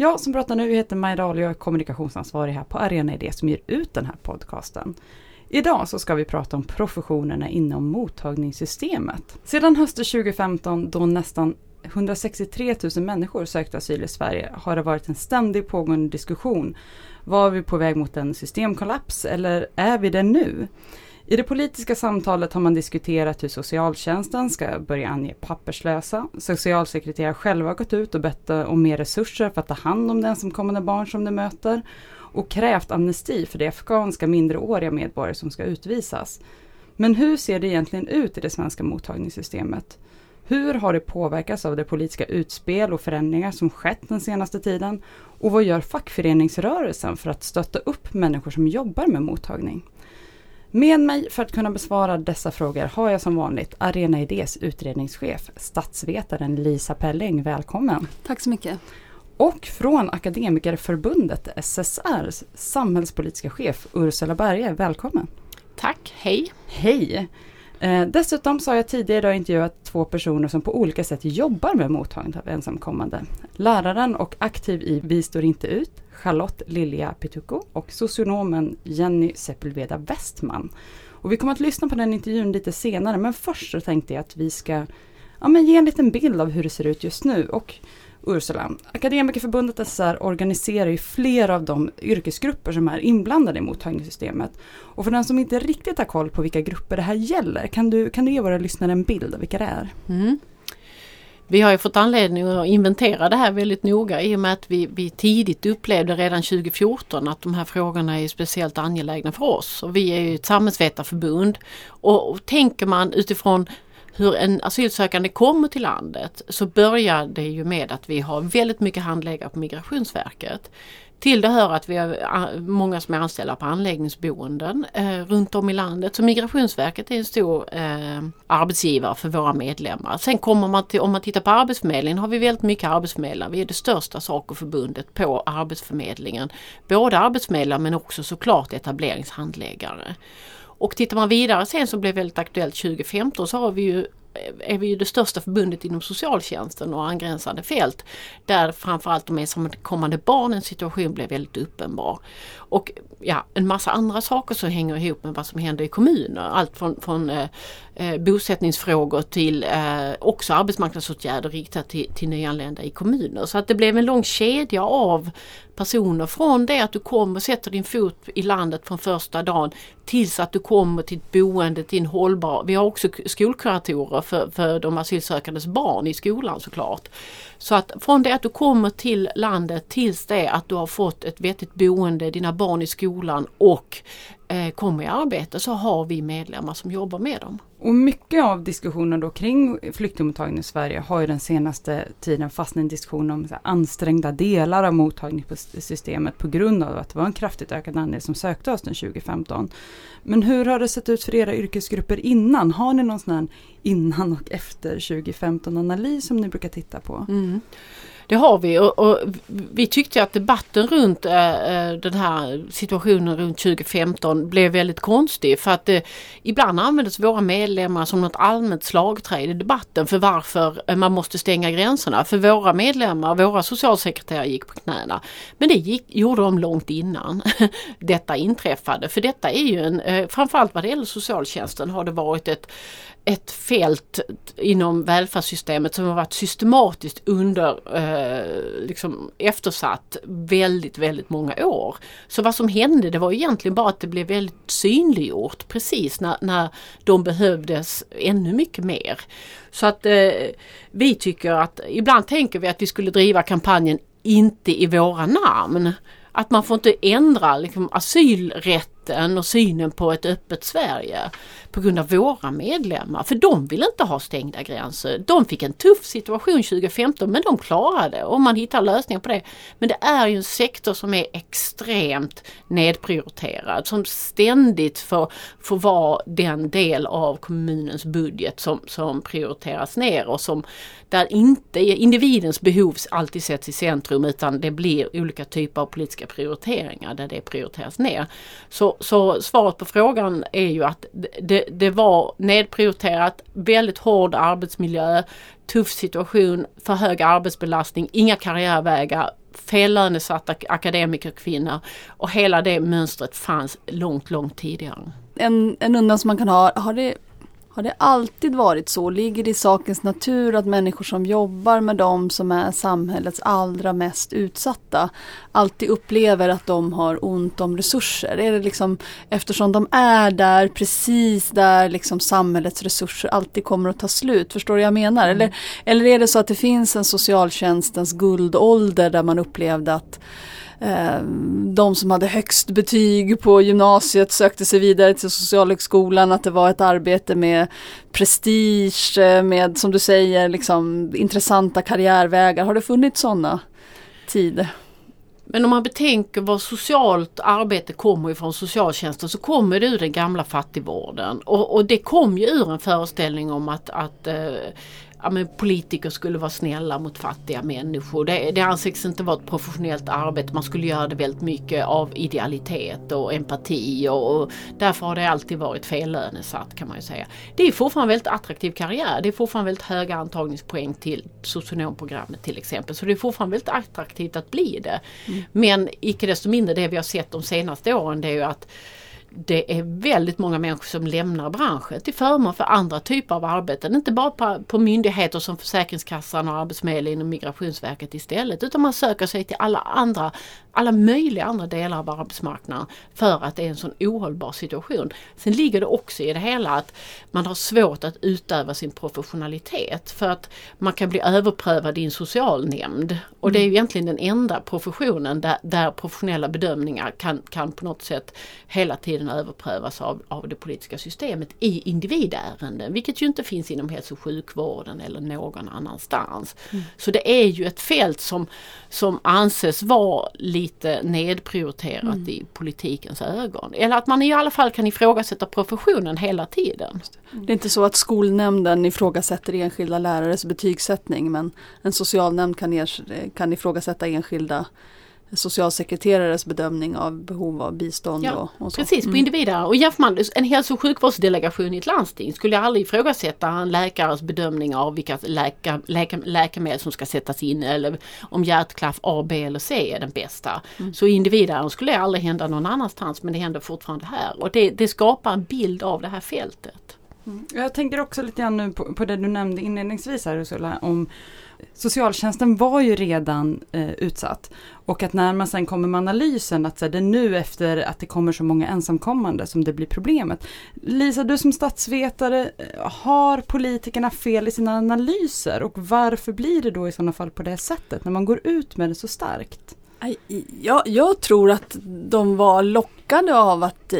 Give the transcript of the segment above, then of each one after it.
Jag som pratar nu heter Maja Dahl och jag är kommunikationsansvarig här på Arena Idé som ger ut den här podcasten. Idag så ska vi prata om professionerna inom mottagningssystemet. Sedan hösten 2015 då nästan 163 000 människor sökte asyl i Sverige har det varit en ständig pågående diskussion. Var vi på väg mot en systemkollaps eller är vi det nu? I det politiska samtalet har man diskuterat hur socialtjänsten ska börja ange papperslösa. Socialsekreterare själva har gått ut och bett om mer resurser för att ta hand om den som kommande barn som de möter och krävt amnesti för de afghanska mindreåriga medborgare som ska utvisas. Men hur ser det egentligen ut i det svenska mottagningssystemet? Hur har det påverkats av det politiska utspel och förändringar som skett den senaste tiden? Och vad gör fackföreningsrörelsen för att stötta upp människor som jobbar med mottagning? Med mig för att kunna besvara dessa frågor har jag som vanligt Arena Idés utredningschef, statsvetaren Lisa Pelling. Välkommen! Tack så mycket! Och från Akademikerförbundet SSR, samhällspolitiska chef Ursula Berge. Välkommen! Tack, hej! Hej! Eh, dessutom så har jag tidigare idag intervjuat två personer som på olika sätt jobbar med mottagandet av ensamkommande. Läraren och aktiv i Vi står inte ut, Charlotte Lilja Pituko och socionomen Jenny Sepulveda Westman. Och vi kommer att lyssna på den intervjun lite senare men först så tänkte jag att vi ska ja, men ge en liten bild av hur det ser ut just nu. Och Ursula, Akademikerförbundet SR organiserar ju flera av de yrkesgrupper som är inblandade i mottagningssystemet. Och för den som inte riktigt har koll på vilka grupper det här gäller, kan du, kan du ge våra lyssnare en bild av vilka det är? Mm. Vi har ju fått anledning att inventera det här väldigt noga i och med att vi, vi tidigt upplevde redan 2014 att de här frågorna är speciellt angelägna för oss. Och vi är ju ett samhällsvetarförbund. Och, och tänker man utifrån hur en asylsökande kommer till landet så börjar det ju med att vi har väldigt mycket handläggare på Migrationsverket. Till det hör att vi har eh, många som är anställda på anläggningsboenden eh, runt om i landet. Så Migrationsverket är en stor eh, arbetsgivare för våra medlemmar. Sen kommer man till, om man tittar på Arbetsförmedlingen har vi väldigt mycket arbetsförmedlare. Vi är det största SACO-förbundet på Arbetsförmedlingen. Både arbetsförmedlare men också såklart etableringshandläggare. Och tittar man vidare sen som blev väldigt aktuellt 2015 så har vi ju eh, är vi ju det största förbundet inom socialtjänsten och angränsande fält. Där framförallt de ensamkommande barnens situation blev väldigt uppenbar. Och ja, en massa andra saker som hänger ihop med vad som händer i kommuner. Allt från, från eh, eh bosättningsfrågor till eh, också arbetsmarknadsåtgärder riktat till, till nyanlända i kommuner. Så att det blev en lång kedja av personer från det att du kommer och sätter din fot i landet från första dagen tills att du kommer till ett boende, till en hållbar... Vi har också skolkuratorer för, för de asylsökandes barn i skolan såklart. Så att från det att du kommer till landet tills det att du har fått ett vettigt boende, dina barn i skolan och eh, kommer i arbete så har vi medlemmar som jobbar med dem. Och mycket av diskussionen då kring flyktingmottagning i Sverige har ju den senaste tiden fastnat i en diskussion om här, ansträngda delar av mottagningssystemet på grund av att det var en kraftigt ökad andel som sökte hösten 2015. Men hur har det sett ut för era yrkesgrupper innan? Har ni någon sån här innan och efter 2015 analys som ni brukar titta på? Mm. Det har vi och, och, vi tyckte att debatten runt äh, den här situationen runt 2015 blev väldigt konstig för att äh, ibland användes våra medlemmar som något allmänt slagträ i debatten för varför man måste stänga gränserna. För våra medlemmar, våra socialsekreterare gick på knäna. Men det gick, gjorde de långt innan detta inträffade. För detta är ju en, framförallt vad det gäller socialtjänsten har det varit ett ett fält inom välfärdssystemet som har varit systematiskt under eh, liksom eftersatt väldigt, väldigt många år. Så vad som hände det var egentligen bara att det blev väldigt synliggjort precis när, när de behövdes ännu mycket mer. Så att eh, vi tycker att ibland tänker vi att vi skulle driva kampanjen inte i våra namn. Att man får inte ändra liksom, debatten och synen på ett öppet Sverige på grund av våra medlemmar. För de vill inte ha stängda gränser. De fick en tuff situation 2015 men de klarade och man hittar lösningar på det. Men det är ju en sektor som är extremt nedprioriterad som ständigt får, får vara den del av kommunens budget som, som prioriteras ner och som där inte individens behov alltid sätts i centrum utan det blir olika typer av politiska prioriteringar där det prioriteras ner. Så, så svaret på frågan är ju att det, det var nedprioriterat, väldigt hård arbetsmiljö, tuff situation, för hög arbetsbelastning, inga karriärvägar, fellönesatta akademikerkvinnor och hela det mönstret fanns långt, långt tidigare. En, en undran som man kan ha, har det har det alltid varit så? Ligger det i sakens natur att människor som jobbar med de som är samhällets allra mest utsatta alltid upplever att de har ont om resurser? Är det liksom eftersom de är där precis där liksom samhällets resurser alltid kommer att ta slut? Förstår du vad jag menar? Mm. Eller, eller är det så att det finns en socialtjänstens guldålder där man upplevde att Eh, de som hade högst betyg på gymnasiet sökte sig vidare till Socialhögskolan, att det var ett arbete med prestige, eh, med som du säger, liksom, intressanta karriärvägar. Har det funnits sådana tider? Men om man betänker var socialt arbete kommer ifrån socialtjänsten så kommer det ur den gamla fattigvården. Och, och det kom ju ur en föreställning om att, att eh, ja, men politiker skulle vara snälla mot fattiga människor. Det, det anses inte vara ett professionellt arbete. Man skulle göra det väldigt mycket av idealitet och empati och, och därför har det alltid varit fellönesatt kan man ju säga. Det är fortfarande en väldigt attraktiv karriär. Det är fortfarande väldigt höga antagningspoäng till socionomprogrammet till exempel. Så det är fortfarande väldigt attraktivt att bli det. Mm. Men icke desto mindre det vi har sett de senaste åren det är ju att det är väldigt många människor som lämnar branschen till förmån för andra typer av arbeten. Inte bara på, på myndigheter som Försäkringskassan och Arbetsförmedlingen och Migrationsverket istället utan man söker sig till alla andra, alla möjliga andra delar av arbetsmarknaden för att det är en sån ohållbar situation. Sen ligger det också i det hela att man har svårt att utöva sin professionalitet för att man kan bli överprövad i en socialnämnd och det är ju egentligen den enda professionen där, där professionella bedömningar kan, kan på något sätt hela tiden tiden överprövas av, av det politiska systemet i individärenden, vilket ju inte finns inom hälso och sjukvården eller någon annanstans. Mm. Så det är ju ett fält som, som anses vara lite nedprioriterat mm. i politikens ögon. Eller att man i alla fall kan ifrågasätta professionen hela tiden. Det är inte så att skolnämnden ifrågasätter enskilda lärares betygssättning men en socialnämnd kan, kan ifrågasätta enskilda socialsekreterares bedömning av behov av bistånd. Ja, och, och så. Precis, på mm. individer. Och jämför man en hälso och sjukvårdsdelegation i ett landsting skulle aldrig ifrågasätta en läkares bedömning av vilka läka, läka, läkemedel som ska sättas in eller om hjärtklaff A, B eller C är den bästa. Mm. Så individer skulle aldrig hända någon annanstans men det händer fortfarande här. Och det, det skapar en bild av det här fältet. Mm. Jag tänker också lite grann nu på, på det du nämnde inledningsvis här Ursula, om socialtjänsten var ju redan eh, utsatt. Och att när man sen kommer med analysen att så här, det är nu efter att det kommer så många ensamkommande som det blir problemet. Lisa, du som statsvetare, eh, har politikerna fel i sina analyser och varför blir det då i sådana fall på det sättet när man går ut med det så starkt? Jag, jag tror att de var lockade av att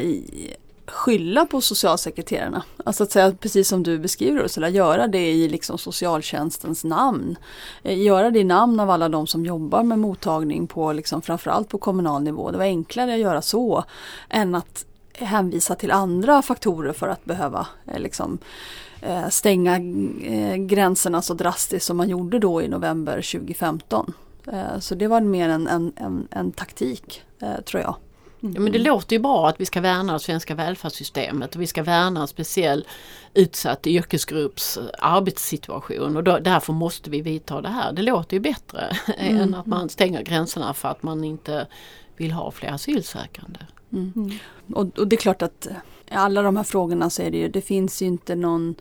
skylla på socialsekreterarna. Alltså att säga precis som du beskriver Ursula, göra det i liksom socialtjänstens namn. Eh, göra det i namn av alla de som jobbar med mottagning på liksom framförallt på kommunal nivå. Det var enklare att göra så än att hänvisa till andra faktorer för att behöva eh, liksom, eh, stänga gränserna så drastiskt som man gjorde då i november 2015. Så det var mer en, en, en, en taktik tror jag. Mm. Ja, men det låter ju bra att vi ska värna det svenska välfärdssystemet och vi ska värna en speciell utsatt yrkesgrupps arbetssituation och då, därför måste vi vidta det här. Det låter ju bättre mm. än att man stänger gränserna för att man inte vill ha fler asylsökande. Mm. Och, och, det är klart att i alla de här frågorna så är det ju, det finns ju inte någon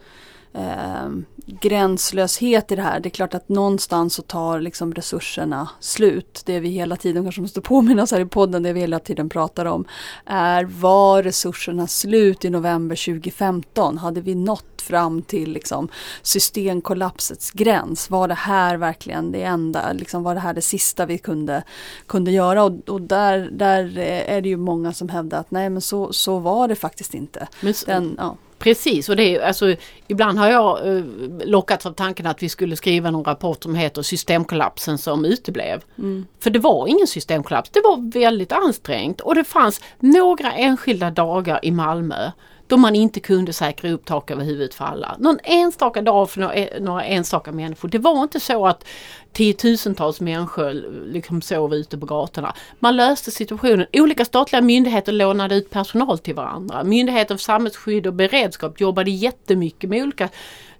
eh, gränslöshet i det här. Det är klart att någonstans så tar liksom resurserna slut. Det vi hela tiden kanske måste påminnas här i podden, det vi hela tiden pratar om, är var resurserna slut i november 2015? Hade vi nått fram till liksom systemkollapsets gräns? Var det här verkligen det enda, liksom var det här det sista vi kunde, kunde göra? Och, och där, där är det ju många som hävdar att nej men så, så var det faktiskt inte. Men, Den, ja. Precis, och det är, alltså, ibland har jag eh, lockats av tanken att vi skulle skriva någon rapport som heter Systemkollapsen som uteblev. Mm. För det var ingen systemkollaps, det var väldigt ansträngt och det fanns några enskilda dagar i Malmö då man inte kunde säkra upp tak över huvudet för alla. Någon enstaka dag för några, några enstaka människor. Det var inte så att tiotusentals människor liksom sov ute på gatorna. Man löste situationen. Olika statliga myndigheter lånade ut personal till varandra. Myndigheten för samhällsskydd och beredskap jobbade jättemycket med olika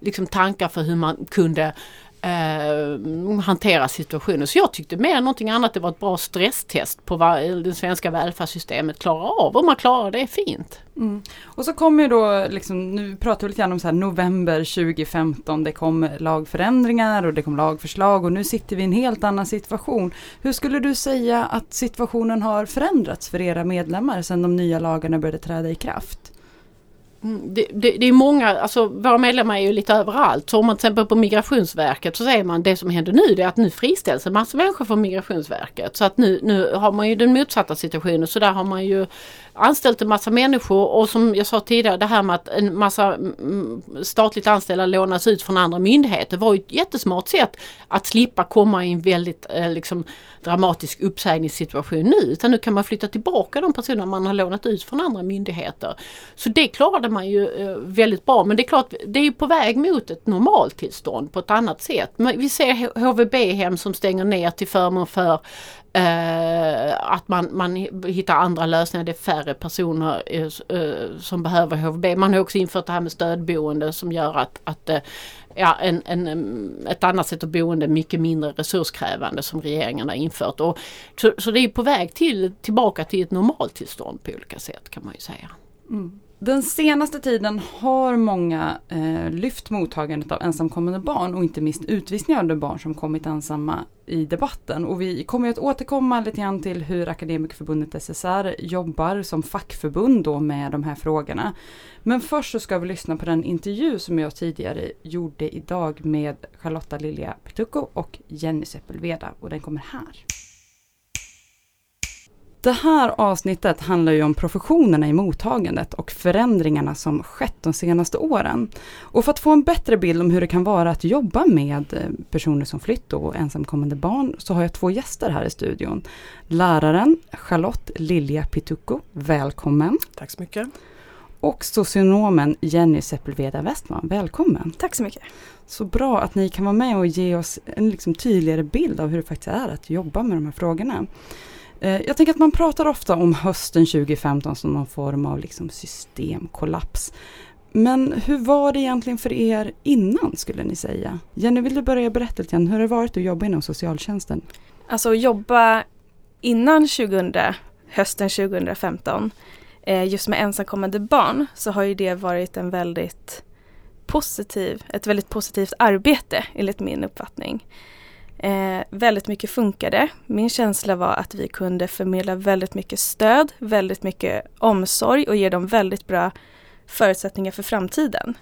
liksom, tankar för hur man kunde eh, hantera situationen. Så jag tyckte mer än någonting annat det var ett bra stresstest på vad det svenska välfärdssystemet klarar av. och man klarar det fint. Mm. Och så kommer ju då, liksom, nu pratar vi lite grann om så här november 2015, det kom lagförändringar och det kom lagförslag och nu sitter vi i en helt annan situation. Hur skulle du säga att situationen har förändrats för era medlemmar sedan de nya lagarna började träda i kraft? Det, det, det, är många, alltså våra medlemmar är ju lite överallt. Så om man till exempel på Migrationsverket så säger man det som händer nu det är att nu friställs en massa människor från Migrationsverket. Så att nu, nu har man ju den motsatta situationen så där har man ju anställt en massa människor och som jag sa tidigare det här med att en massa mm, statligt anställda lånas ut från andra myndigheter var ju ett jättesmart sätt att slippa komma i en väldigt eh, liksom, dramatisk uppsägningssituation nu. Utan nu kan man flytta tillbaka de personer man har lånat ut från andra myndigheter. Så det klarade man ju eh, väldigt bra men det är klart det är på väg mot ett normaltillstånd på ett annat sätt. Men vi ser HVB-hem som stänger ner till förmån för eh, att man, man hittar andra lösningar, det är färre personer eh, eh, som behöver HVB. Man har också infört det här med stödboende som gör att, att eh, ja, en, en, mm, ett annat sätt att boende mycket mindre resurskrävande som regeringen har infört. Och, så, så det är på väg till, tillbaka till ett normaltillstånd på olika sätt kan man ju säga. Mm. Den senaste tiden har många eh, lyft mottagandet av ensamkommande barn och inte minst utvisningar av barn som kommit ensamma i debatten. Och vi kommer att återkomma lite grann till hur Akademikerförbundet SSR jobbar som fackförbund då med de här frågorna. Men först så ska vi lyssna på den intervju som jag tidigare gjorde idag med Charlotta Lilja Petucco och Jenny Seppelveda. och den kommer här. Det här avsnittet handlar ju om professionerna i mottagandet och förändringarna som skett de senaste åren. Och för att få en bättre bild om hur det kan vara att jobba med eh, personer som flytt och ensamkommande barn så har jag två gäster här i studion. Läraren Charlotte Lilja Pitucco, välkommen. Tack så mycket. Och socionomen Jenny Sepulveda Westman, välkommen. Tack så mycket. Så bra att ni kan vara med och ge oss en liksom tydligare bild av hur det faktiskt är att jobba med de här frågorna. Eh, jag tänker att man pratar ofta om hösten 2015 som någon form av liksom systemkollaps. Men hur var det egentligen för er innan skulle ni säga? Jenny, vill du börja berätta lite grann, hur har det varit att jobba inom socialtjänsten? Alltså att jobba innan 2000, hösten 2015, eh, just med ensamkommande barn, så har ju det varit en väldigt positiv, ett väldigt positivt arbete enligt min uppfattning. Eh, väldigt mycket funkade. Min känsla var att vi kunde förmedla väldigt mycket stöd, väldigt mycket omsorg och ge dem väldigt bra förutsättningar för framtiden.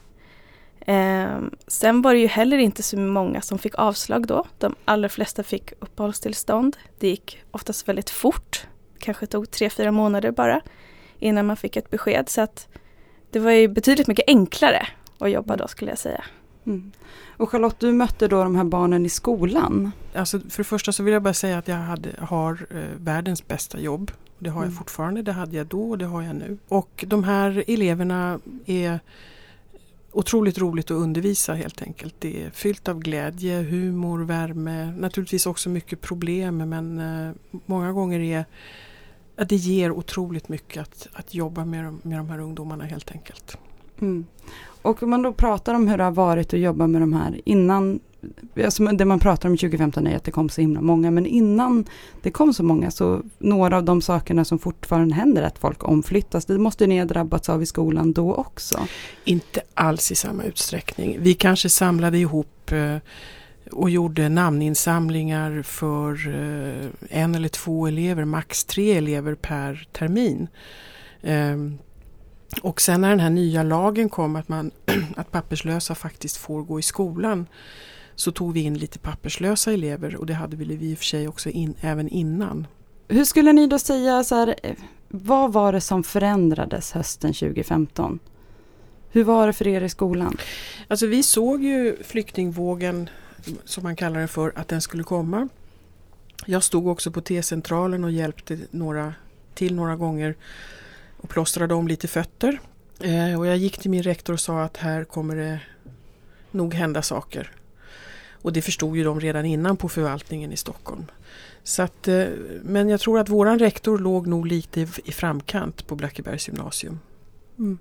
Eh, sen var det ju heller inte så många som fick avslag då. De allra flesta fick uppehållstillstånd. Det gick oftast väldigt fort. Kanske tog tre, fyra månader bara innan man fick ett besked. Så att det var ju betydligt mycket enklare att jobba då skulle jag säga. Mm. Och Charlotte, du mötte då de här barnen i skolan. Alltså för det första så vill jag bara säga att jag hade, har eh, världens bästa jobb. Det har jag Mm. fortfarande, det hade jag då och det har jag nu. Och de här eleverna är otroligt roligt att undervisa helt enkelt. Det är fyllt av glädje, humor, värme, naturligtvis också mycket problem men eh, många gånger är att det ger otroligt mycket att, att jobba med, de- med de här ungdomarna helt enkelt. Mm. Och om man då pratar om hur det har varit att jobba med de här innan, alltså det man pratar om 2015 är att det kom så himla många, men innan det kom så många så några av de sakerna som fortfarande händer att folk omflyttas, det måste ni ha drabbats av i skolan då också? Inte alls i samma utsträckning. Vi kanske samlade ihop eh, och gjorde namninsamlingar för eh, en eller två elever, max tre elever per termin. Ehm, och sen när den här nya lagen kom att, man, att papperslösa faktiskt får gå i skolan så tog vi in lite papperslösa elever och det hade vi i och för sig också in, även innan. Hur skulle ni då säga så här, eh, vad var det som förändrades hösten 2015? Hur var det för er i skolan? Alltså vi såg ju flyktingvågen som man kallar det för, att den skulle komma. Jag stod också på T-centralen och hjälpte några till några gånger och plåstrade om lite fötter. Eh, och jag gick till min rektor och sa att här kommer det nog hända saker. Och det förstod ju de redan innan på förvaltningen i Stockholm. Så att, eh, men jag tror att våran rektor låg nog lite i, i framkant på Blackebergs gymnasium. Mm.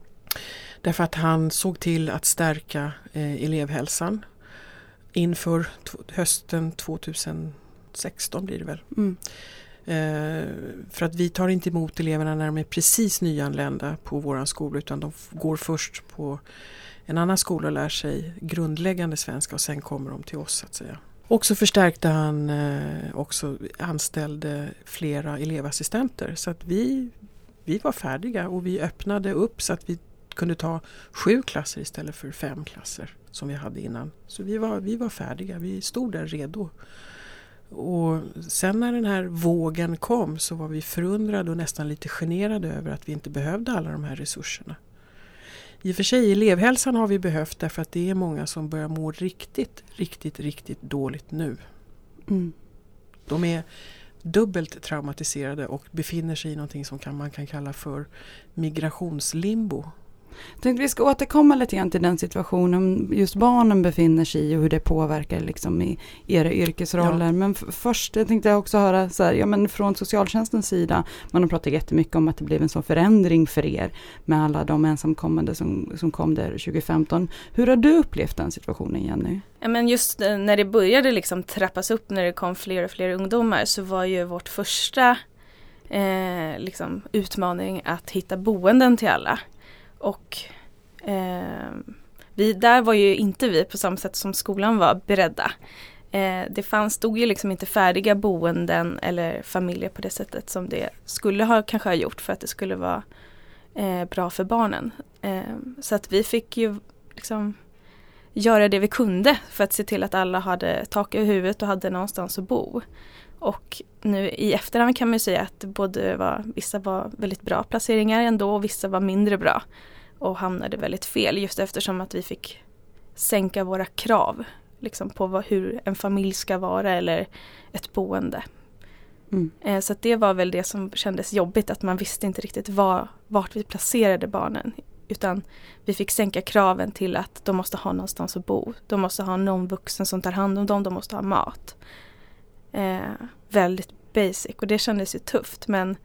Därför att han såg till att stärka eh, elevhälsan inför hösten 2016 blir det väl. Mm. Eh, för att vi tar inte emot eleverna när de är precis nyanlända på våran skola utan de går först på en annan skola och lär sig grundläggande svenska och sen kommer de till oss så att säga. Och så förstärkte han eh, också anställde flera elevassistenter så att vi, vi var färdiga och vi öppnade upp så att vi kunde ta sju klasser istället för fem klasser som vi hade innan. Så vi var, vi var färdiga, vi stod där redo. Och sen när den här vågen kom så var vi förundrade och nästan lite generade över att vi inte behövde alla de här resurserna. I och för sig elevhälsan har vi behövt därför att det är många som börjar må riktigt, riktigt, riktigt dåligt nu. Mm. De är dubbelt traumatiserade och befinner sig i någonting som kan, man kan kalla för migrationslimbo. Jag tänkte vi ska återkomma lite grann till den situationen just barnen befinner sig i och hur det påverkar liksom i era yrkesroller. Ja. Men först jag tänkte jag också höra så här, ja men från socialtjänstens sida, man har pratat jättemycket om att det blev en sån förändring för er med alla de ensamkommande som, som kom där 2015. Hur har du upplevt den situationen Jenny? Ja, men just eh, när det började liksom trappas upp när det kom fler och fler ungdomar så var ju vårt första eh, liksom utmaning att hitta boenden till alla. Och eh, vi, där var ju inte vi på samma sätt som skolan var beredda. Eh, det fanns, stod ju liksom inte färdiga boenden eller familjer på det sättet som det skulle ha kanske ha gjort för att det skulle vara eh, bra för barnen. Eh, så att vi fick ju liksom göra det vi kunde för att se till att alla hade tak över huvudet och hade någonstans att bo. Och nu i efterhand kan man säga att både var, vissa var väldigt bra placeringar ändå och vissa var mindre bra. Och hamnade väldigt fel just eftersom att vi fick sänka våra krav liksom på vad, hur en familj ska vara eller ett boende. Mm. Eh, så det var väl det som kändes jobbigt att man visste inte riktigt var, vart vi placerade barnen. Utan vi fick sänka kraven till att de måste ha någonstans att bo. De måste ha någon vuxen som tar hand om dem, de måste ha mat. Eh, väldigt basic och det kändes ju tufft men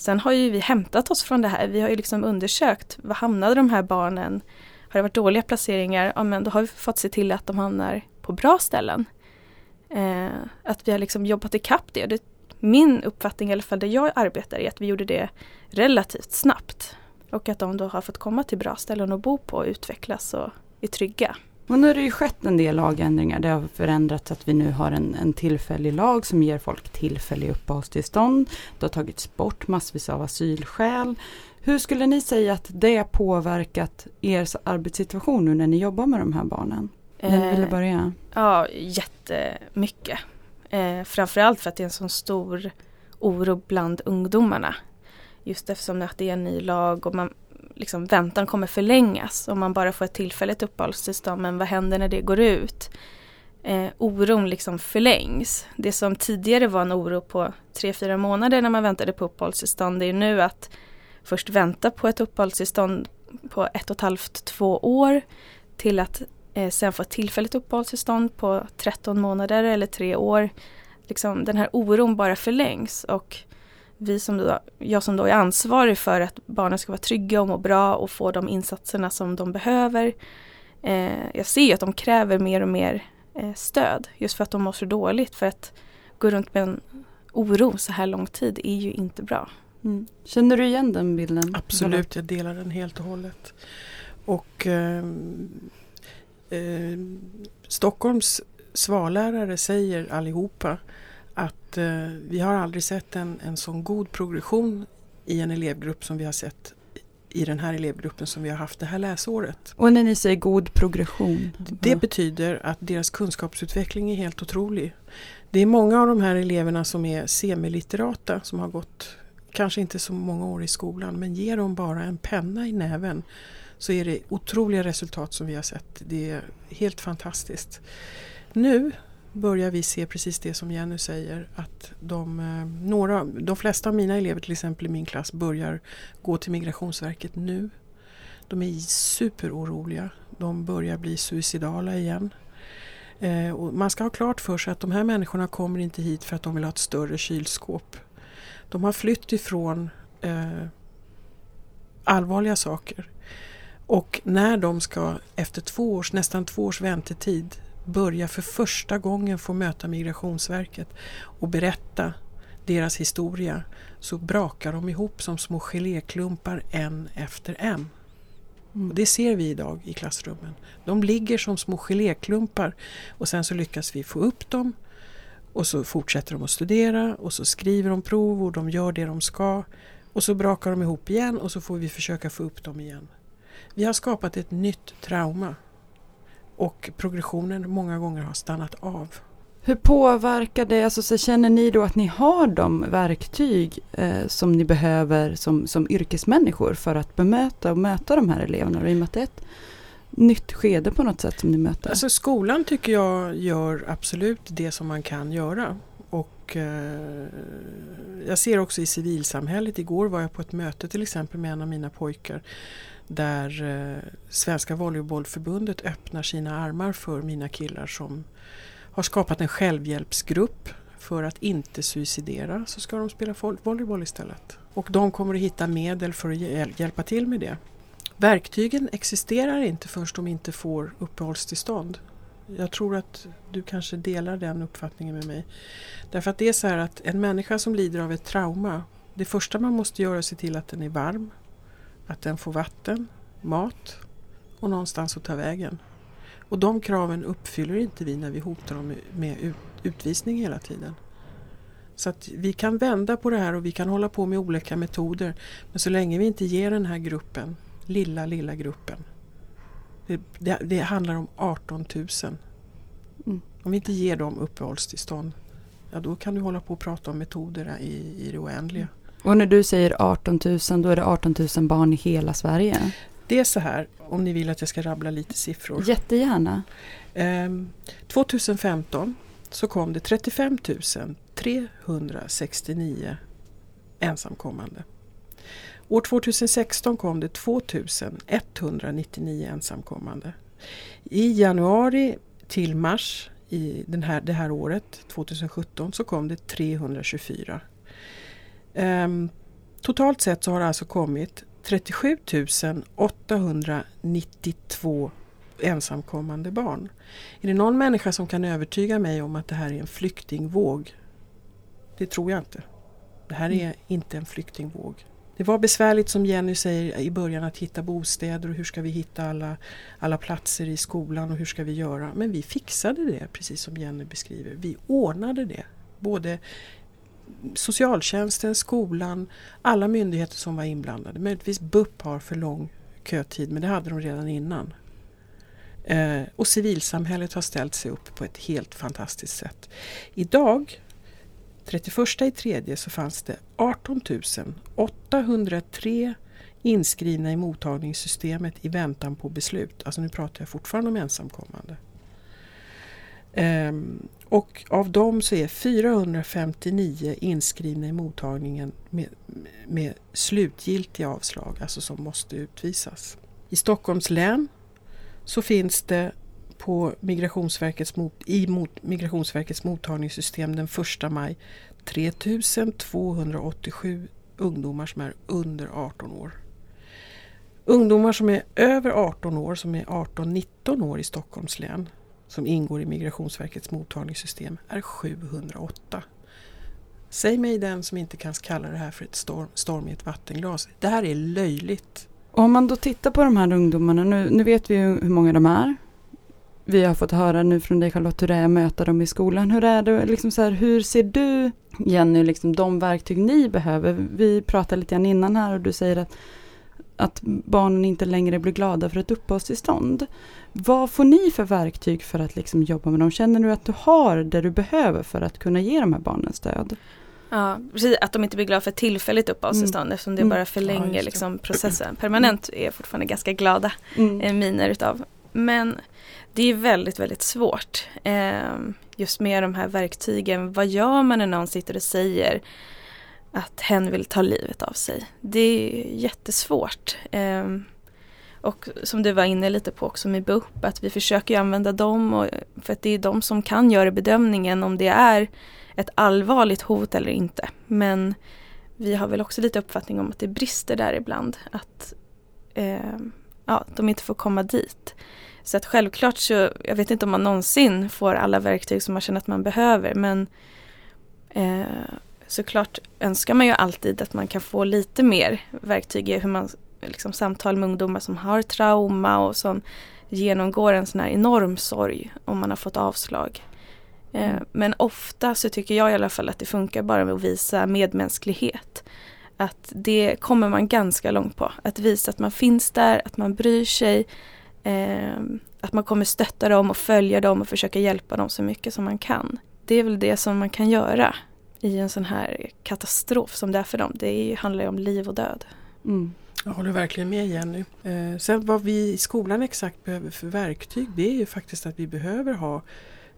sen har ju vi hämtat oss från det här. Vi har ju liksom undersökt var hamnade de här barnen? Har det varit dåliga placeringar? Ja men då har vi fått se till att de hamnar på bra ställen. Eh, att vi har liksom jobbat ikapp det. det. Min uppfattning i alla fall där jag arbetar är att vi gjorde det relativt snabbt. Och att de då har fått komma till bra ställen att bo på och utvecklas och är trygga. Och nu har det ju skett en del lagändringar. Det har förändrats att vi nu har en, en tillfällig lag som ger folk tillfällig uppehållstillstånd. Det har tagits bort massvis av asylskäl. Hur skulle ni säga att det påverkat er arbetssituation nu när ni jobbar med de här barnen? Ni ville eh, börja? Ja, jättemycket. Eh, framförallt för att det är en sån stor oro bland ungdomarna. Just eftersom det är en ny lag och man, liksom, väntan kommer förlängas om man bara får ett tillfälligt uppehållstillstånd. Men vad händer när det går ut? Eh, oron liksom förlängs. Det som tidigare var en oro på tre fyra månader när man väntade på uppehållstillstånd det är nu att först vänta på ett uppehållstillstånd på ett och ett halvt, två år till att eh, sen få ett tillfälligt uppehållstillstånd på 13 månader eller tre år. Liksom, den här oron bara förlängs och vi som då, jag som då är ansvarig för att barnen ska vara trygga och må bra och få de insatserna som de behöver. Eh, jag ser att de kräver mer och mer eh, stöd just för att de mår så dåligt. För att gå runt med en oro så här lång tid är ju inte bra. Mm. Känner du igen den bilden? Absolut, jag delar den helt och hållet. Och eh, eh, Stockholms svallärare säger allihopa att eh, vi har aldrig sett en, en sån god progression i en elevgrupp som vi har sett i den här elevgruppen som vi har haft det här läsåret. Och när ni säger god progression? Det betyder att deras kunskapsutveckling är helt otrolig. Det är många av de här eleverna som är semilitterata som har gått kanske inte så många år i skolan men ger dem bara en penna i näven så är det otroliga resultat som vi har sett. Det är helt fantastiskt. Nu börjar vi se precis det som Jenny säger att de, eh, några, de flesta av mina elever till exempel i min klass börjar gå till Migrationsverket nu. De är superoroliga. De börjar bli suicidala igen. Eh, och man ska ha klart för sig att de här människorna kommer inte hit för att de vill ha ett större kylskåp. De har flytt ifrån eh, allvarliga saker. Och när de ska efter två års, nästan två års väntetid börja för första gången få möta Migrationsverket och berätta deras historia så brakar de ihop som små geléklumpar en efter en. Mm. Det ser vi idag i klassrummen. De ligger som små geléklumpar och sen så lyckas vi få upp dem och så fortsätter de att studera och så skriver de prov och de gör det de ska och så brakar de ihop igen och så får vi försöka få upp dem igen. Vi har skapat ett nytt trauma och progressionen många gånger har stannat av. Hur påverkar det, alltså så känner ni då att ni har de verktyg eh, som ni behöver som, som yrkesmänniskor för att bemöta och möta de här eleverna? I och med att det är ett nytt skede på något sätt som ni möter. Alltså skolan tycker jag gör absolut det som man kan göra. Och eh, jag ser också i civilsamhället, igår var jag på ett möte till exempel med en av mina pojkar där eh, Svenska Volleybollförbundet öppnar sina armar för mina killar som har skapat en självhjälpsgrupp för att inte suicidera så ska de spela volleyboll istället. Och de kommer att hitta medel för att hjälpa till med det. Verktygen existerar inte förrän de inte får uppehållstillstånd. Jag tror att du kanske delar den uppfattningen med mig. Därför att det är så här att en människa som lider av ett trauma, det första man måste göra är att se till att den är varm, att den får vatten, mat och någonstans att ta vägen. Och de kraven uppfyller inte vi när vi hotar dem med utvisning hela tiden. Så att vi kan vända på det här och vi kan hålla på med olika metoder. Men så länge vi inte ger den här gruppen, lilla, lilla gruppen. Det, det, det handlar om 18 000. Mm. Om vi inte ger dem uppehållstillstånd, ja då kan du hålla på och prata om metoder i, i det oändliga. Och när du säger 18 000, då är det 18 000 barn i hela Sverige? Det är så här, om ni vill att jag ska rabbla lite siffror. Jättegärna. Ehm, 2015 så kom det 35 369 ensamkommande. År 2016 kom det 2 199 ensamkommande. I januari till mars i den här, det här året, 2017, så kom det 324 Um, totalt sett så har det alltså kommit 37 892 ensamkommande barn. Är det någon människa som kan övertyga mig om att det här är en flyktingvåg? Det tror jag inte. Det här är mm. inte en flyktingvåg. Det var besvärligt som Jenny säger i början att hitta bostäder och hur ska vi hitta alla, alla platser i skolan och hur ska vi göra? Men vi fixade det precis som Jenny beskriver. Vi ordnade det. Både socialtjänsten, skolan, alla myndigheter som var inblandade. Möjligtvis BUP har för lång kötid men det hade de redan innan. Eh, och civilsamhället har ställt sig upp på ett helt fantastiskt sätt. Idag, 31 i tredje, så fanns det 18 803 inskrivna i mottagningssystemet i väntan på beslut. Alltså nu pratar jag fortfarande om ensamkommande. Ehm, och av dem så är 459 inskrivna i mottagningen med, med slutgiltiga avslag, alltså som måste utvisas. I Stockholms län så finns det på Migrationsverkets mot, i mot, Migrationsverkets mottagningssystem den 1 maj 3287 ungdomar som är under 18 år. Ungdomar som är över 18 år, som är 18-19 år i Stockholms län, som ingår i Migrationsverkets mottagningssystem, är 708. Säg mig den som inte kan kalla det här för ett storm, storm i ett vattenglas. Det här är löjligt. Om man då tittar på de här ungdomarna, nu, nu vet vi ju hur många de är. Vi har fått höra nu från dig Charlotte hur det är att möta dem i skolan. Hur är det, liksom så här, hur ser du Jenny, liksom de verktyg ni behöver? Vi pratade lite grann innan här och du säger att, att barnen inte längre blir glada för ett uppehållstillstånd. Vad får ni för verktyg för att liksom jobba med dem? Känner du att du har det du behöver för att kunna ge de här barnen stöd? Ja, precis. Att de inte blir glada för tillfälligt uppehållstillstånd mm. eftersom det bara förlänger ja, liksom, processen. Permanent är fortfarande ganska glada mm. Eh, miner utav. Men det är väldigt, väldigt svårt. Eh, just med de här verktygen. Vad gör man när någon sitter och säger att hen vill ta livet av sig? Det är jättesvårt. Eh, och som du var inne lite på också med BUP, att vi försöker använda dem och, för att det är de som kan göra bedömningen om det är ett allvarligt hot eller inte. Men vi har väl också lite uppfattning om att det brister där ibland. Att eh, ja, de inte får komma dit. Så att självklart så, jag vet inte om man någonsin får alla verktyg som man känner att man behöver men eh, såklart önskar man ju alltid att man kan få lite mer verktyg i hur man liksom samtal med ungdomar som har trauma och som genomgår en sån här enorm sorg om man har fått avslag. Eh, mm. Men ofta så tycker jag i alla fall att det funkar bara med att visa medmänsklighet. Att det kommer man ganska långt på. Att visa att man finns där, att man bryr sig. Eh, att man kommer stötta dem och följa dem och försöka hjälpa dem så mycket som man kan. Det är väl det som man kan göra i en sån här katastrof som det är för dem. Det är, handlar ju om liv och död. Mm. Jag håller verkligen med Jenny. Eh, sen vad vi i skolan exakt behöver för verktyg det är ju faktiskt att vi behöver ha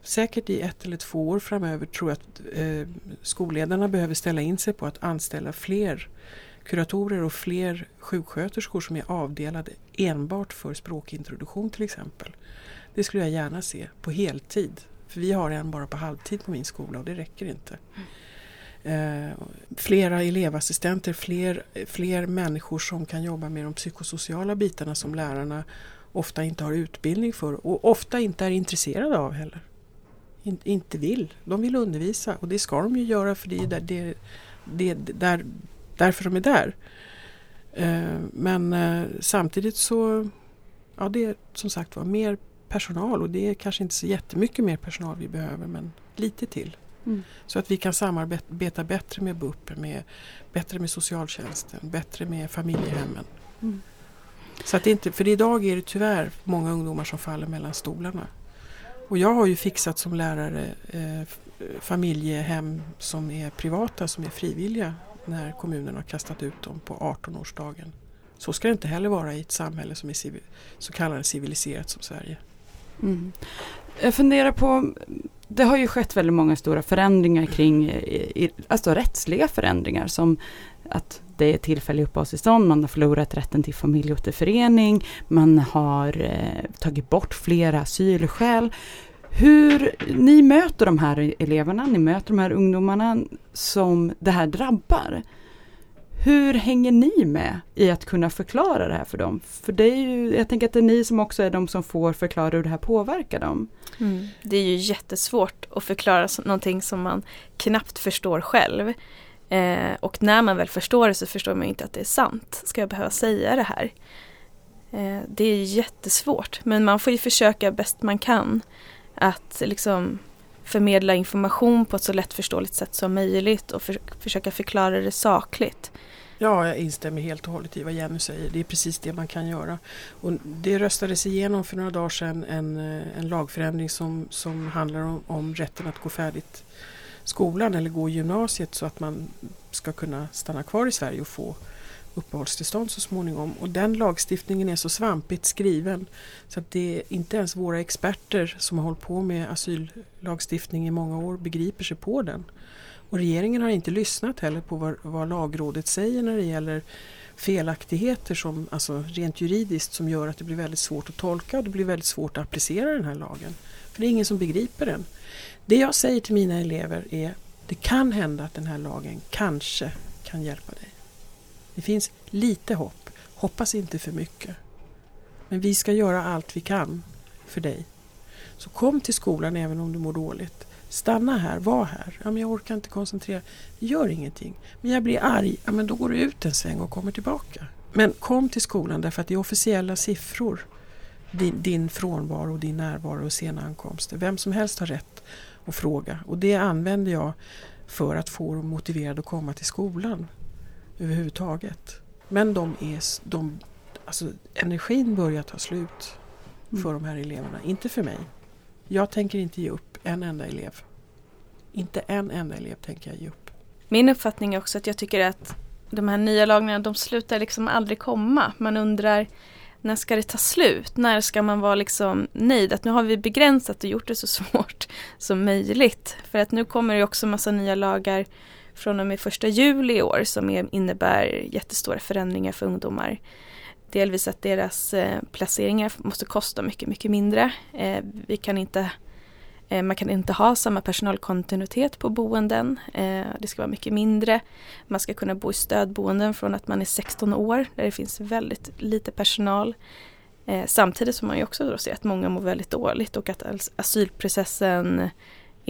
Säkert i ett eller två år framöver tror jag att eh, skolledarna behöver ställa in sig på att anställa fler kuratorer och fler sjuksköterskor som är avdelade enbart för språkintroduktion till exempel. Det skulle jag gärna se på heltid. För vi har en bara på halvtid på min skola och det räcker inte. Eh, flera elevassistenter, fler, fler människor som kan jobba med de psykosociala bitarna som lärarna ofta inte har utbildning för och ofta inte är intresserade av heller. In, inte vill. De vill undervisa och det ska de ju göra för det är där, det, det, där, därför de är där. Eh, men eh, samtidigt så ja det är som sagt var mer personal och det är kanske inte så jättemycket mer personal vi behöver men lite till. Mm. Så att vi kan samarbeta bättre med BUP, med, bättre med socialtjänsten, bättre med familjehemmen. Mm. Så att inte, för idag är det tyvärr många ungdomar som faller mellan stolarna. Och jag har ju fixat som lärare eh, familjehem som är privata, som är frivilliga när kommunen har kastat ut dem på 18-årsdagen. Så ska det inte heller vara i ett samhälle som är så kallat civiliserat som Sverige. Mm. Jag funderar på, det har ju skett väldigt många stora förändringar kring, eh, alltså rättsliga förändringar som att det är tillfällig uppehållstillstånd, man har förlorat rätten till familjeåterförening, man har eh, tagit bort flera asylskäl. Hur ni möter de här eleverna, ni möter de här ungdomarna som det här drabbar. Hur hänger ni med i att kunna förklara det här för dem? För det är ju, jag tänker att det är ni som också är de som får förklara hur det här påverkar dem. Mm. Det är ju jättesvårt att förklara någonting som man knappt förstår själv. Eh, och när man väl förstår det så förstår man inte att det är sant. Ska jag behöva säga det här? Eh, det är jättesvårt men man får ju försöka bäst man kan att liksom förmedla information på ett så lättförståeligt sätt som möjligt och för, försöka förklara det sakligt. Ja, jag instämmer helt och hållet i vad Jenny säger. Det är precis det man kan göra. Och det röstades igenom för några dagar sedan en, eh, en lagförändring som, som handlar om, om rätten att gå färdigt skolan eller gå i gymnasiet så att man ska kunna stanna kvar i Sverige och få uppehållstillstånd så småningom. Och den lagstiftningen är så svampigt skriven så att det är inte ens våra experter som har hållit på med asyllagstiftning i många år begriper sig på den. Och regeringen har inte lyssnat heller på vad, vad lagrådet säger när det gäller felaktigheter som, alltså rent juridiskt som gör att det blir väldigt svårt att tolka och det blir väldigt svårt att applicera den här lagen. För det är ingen som begriper den. Det jag säger till mina elever är det kan hända att den här lagen kanske kan hjälpa dig. Det finns lite hopp. Hoppas inte för mycket. Men vi ska göra allt vi kan för dig. Så kom till skolan även om du mår dåligt. Stanna här, var här. Ja, men jag orkar inte koncentrera. Gör ingenting. Men jag blir arg. Ja, men då går du ut en sväng och kommer tillbaka. Men kom till skolan därför att det är officiella siffror. Din, din frånvaro, din närvaro och sena ankomster. Vem som helst har rätt att fråga. Och det använder jag för att få dem motiverade att komma till skolan överhuvudtaget. Men de är, de, alltså, energin börjar ta slut för de här eleverna, inte för mig. Jag tänker inte ge upp en enda elev. Inte en enda elev tänker jag ge upp. Min uppfattning är också att jag tycker att de här nya lagarna de slutar liksom aldrig komma. Man undrar när ska det ta slut? När ska man vara liksom nöjd? Att nu har vi begränsat och gjort det så svårt som möjligt. För att nu kommer det också massa nya lagar från och med första juli i år som innebär jättestora förändringar för ungdomar. Delvis att deras eh, placeringar måste kosta mycket, mycket mindre. Eh, vi kan inte, eh, man kan inte ha samma personalkontinuitet på boenden. Det ska vara mycket mindre. Man ska kunna bo i stödboenden från att man är 16 år där det finns väldigt lite personal. Samtidigt som man ju också då ser att många mår väldigt dåligt och att asylprocessen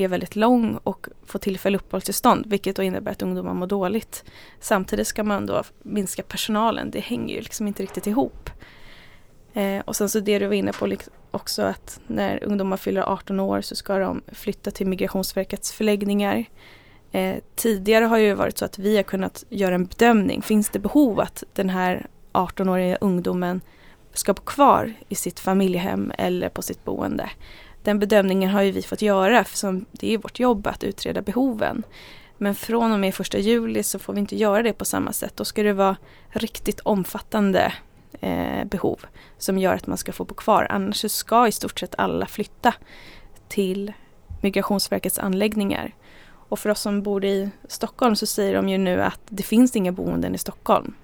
är väldigt lång och får tillfälligt uppehållstillstånd vilket då innebär att ungdomar mår dåligt. Samtidigt ska man då minska personalen, det hänger ju liksom inte riktigt ihop. Eh, och sen så det du var inne på också att när ungdomar fyller 18 år så ska de flytta till Migrationsverkets förläggningar. Eh, tidigare har ju varit så att vi har kunnat göra en bedömning, finns det behov att den här 18-åriga ungdomen ska bo kvar i sitt familjehem eller på sitt boende den bedömningen har ju vi fått göra, för det är vårt jobb att utreda behoven. Men från och med första juli så får vi inte göra det på samma sätt. Då ska det vara riktigt omfattande eh, behov som gör att man ska få bo kvar. Annars ska i stort sett alla flytta till Migrationsverkets anläggningar. Och för oss som bor i Stockholm så säger de ju nu att det finns inga boenden i Stockholm.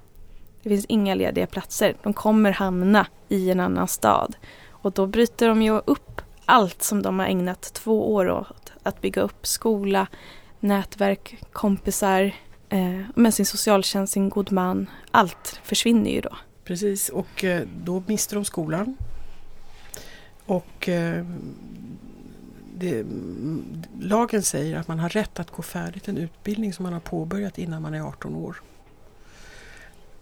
Det finns inga lediga platser. De kommer hamna i en annan stad. Och då bryter de ju upp allt som de har ägnat två år åt. Att bygga upp skola, nätverk, kompisar, eh, med sin socialtjänst, sin god man. Allt försvinner ju då. Precis, och eh, då mister de skolan. Och eh, det, mm, lagen säger att man har rätt att gå färdigt en utbildning som man har påbörjat innan man är 18 år.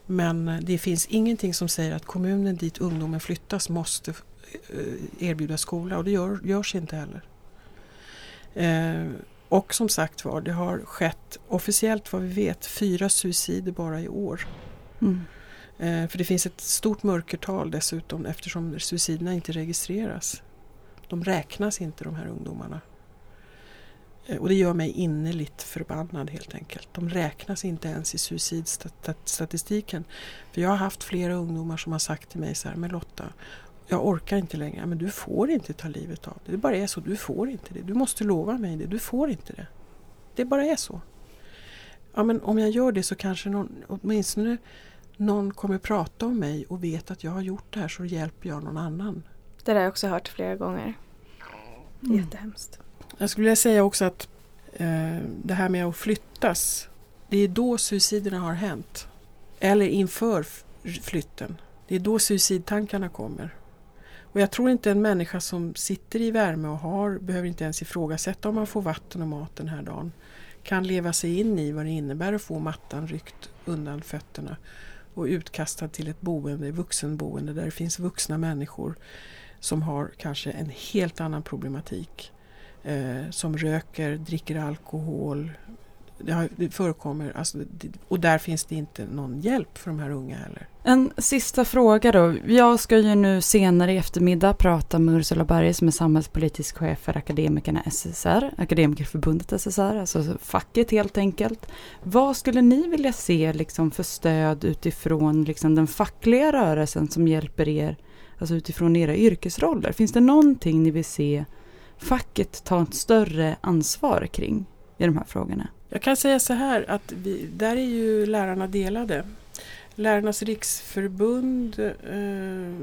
Men eh, det finns ingenting som säger att kommunen dit ungdomen flyttas måste erbjuda skola och det gör, görs inte heller. Eh, och som sagt var, det har skett officiellt vad vi vet fyra suicider bara i år. Mm. Eh, för det finns ett stort mörkertal dessutom eftersom suiciderna inte registreras. De räknas inte de här ungdomarna. Eh, och det gör mig innerligt förbannad helt enkelt. De räknas inte ens i suicidstatistiken. För jag har haft flera ungdomar som har sagt till mig så här, men Lotta, jag orkar inte längre. Men du får inte ta livet av dig. Det bara är så. Du får inte det. Du måste lova mig det. Du får inte det. Det bara är så. Ja, men om jag gör det så kanske någon, åtminstone någon kommer prata om mig och vet att jag har gjort det här så hjälper jag någon annan. Det har jag också hört flera gånger. Mm. jättehemskt. Jag skulle vilja säga också att eh, det här med att flyttas, det är då suiciderna har hänt. Eller inför flytten. Det är då suicidtankarna kommer. Och jag tror inte en människa som sitter i värme och har, behöver inte ens ifrågasätta om man får vatten och mat den här dagen, kan leva sig in i vad det innebär att få mattan ryckt undan fötterna och utkastad till ett boende, vuxenboende där det finns vuxna människor som har kanske en helt annan problematik. Eh, som röker, dricker alkohol, det, har, det förekommer, alltså, det, och där finns det inte någon hjälp för de här unga heller. En sista fråga då. Jag ska ju nu senare i eftermiddag prata med Ursula Berge som är samhällspolitisk chef för Akademikerna SSR, Akademikerförbundet SSR, alltså facket helt enkelt. Vad skulle ni vilja se liksom för stöd utifrån liksom den fackliga rörelsen som hjälper er, alltså utifrån era yrkesroller? Finns det någonting ni vill se facket ta ett större ansvar kring i de här frågorna? Jag kan säga så här att vi, där är ju lärarna delade. Lärarnas riksförbund, eh,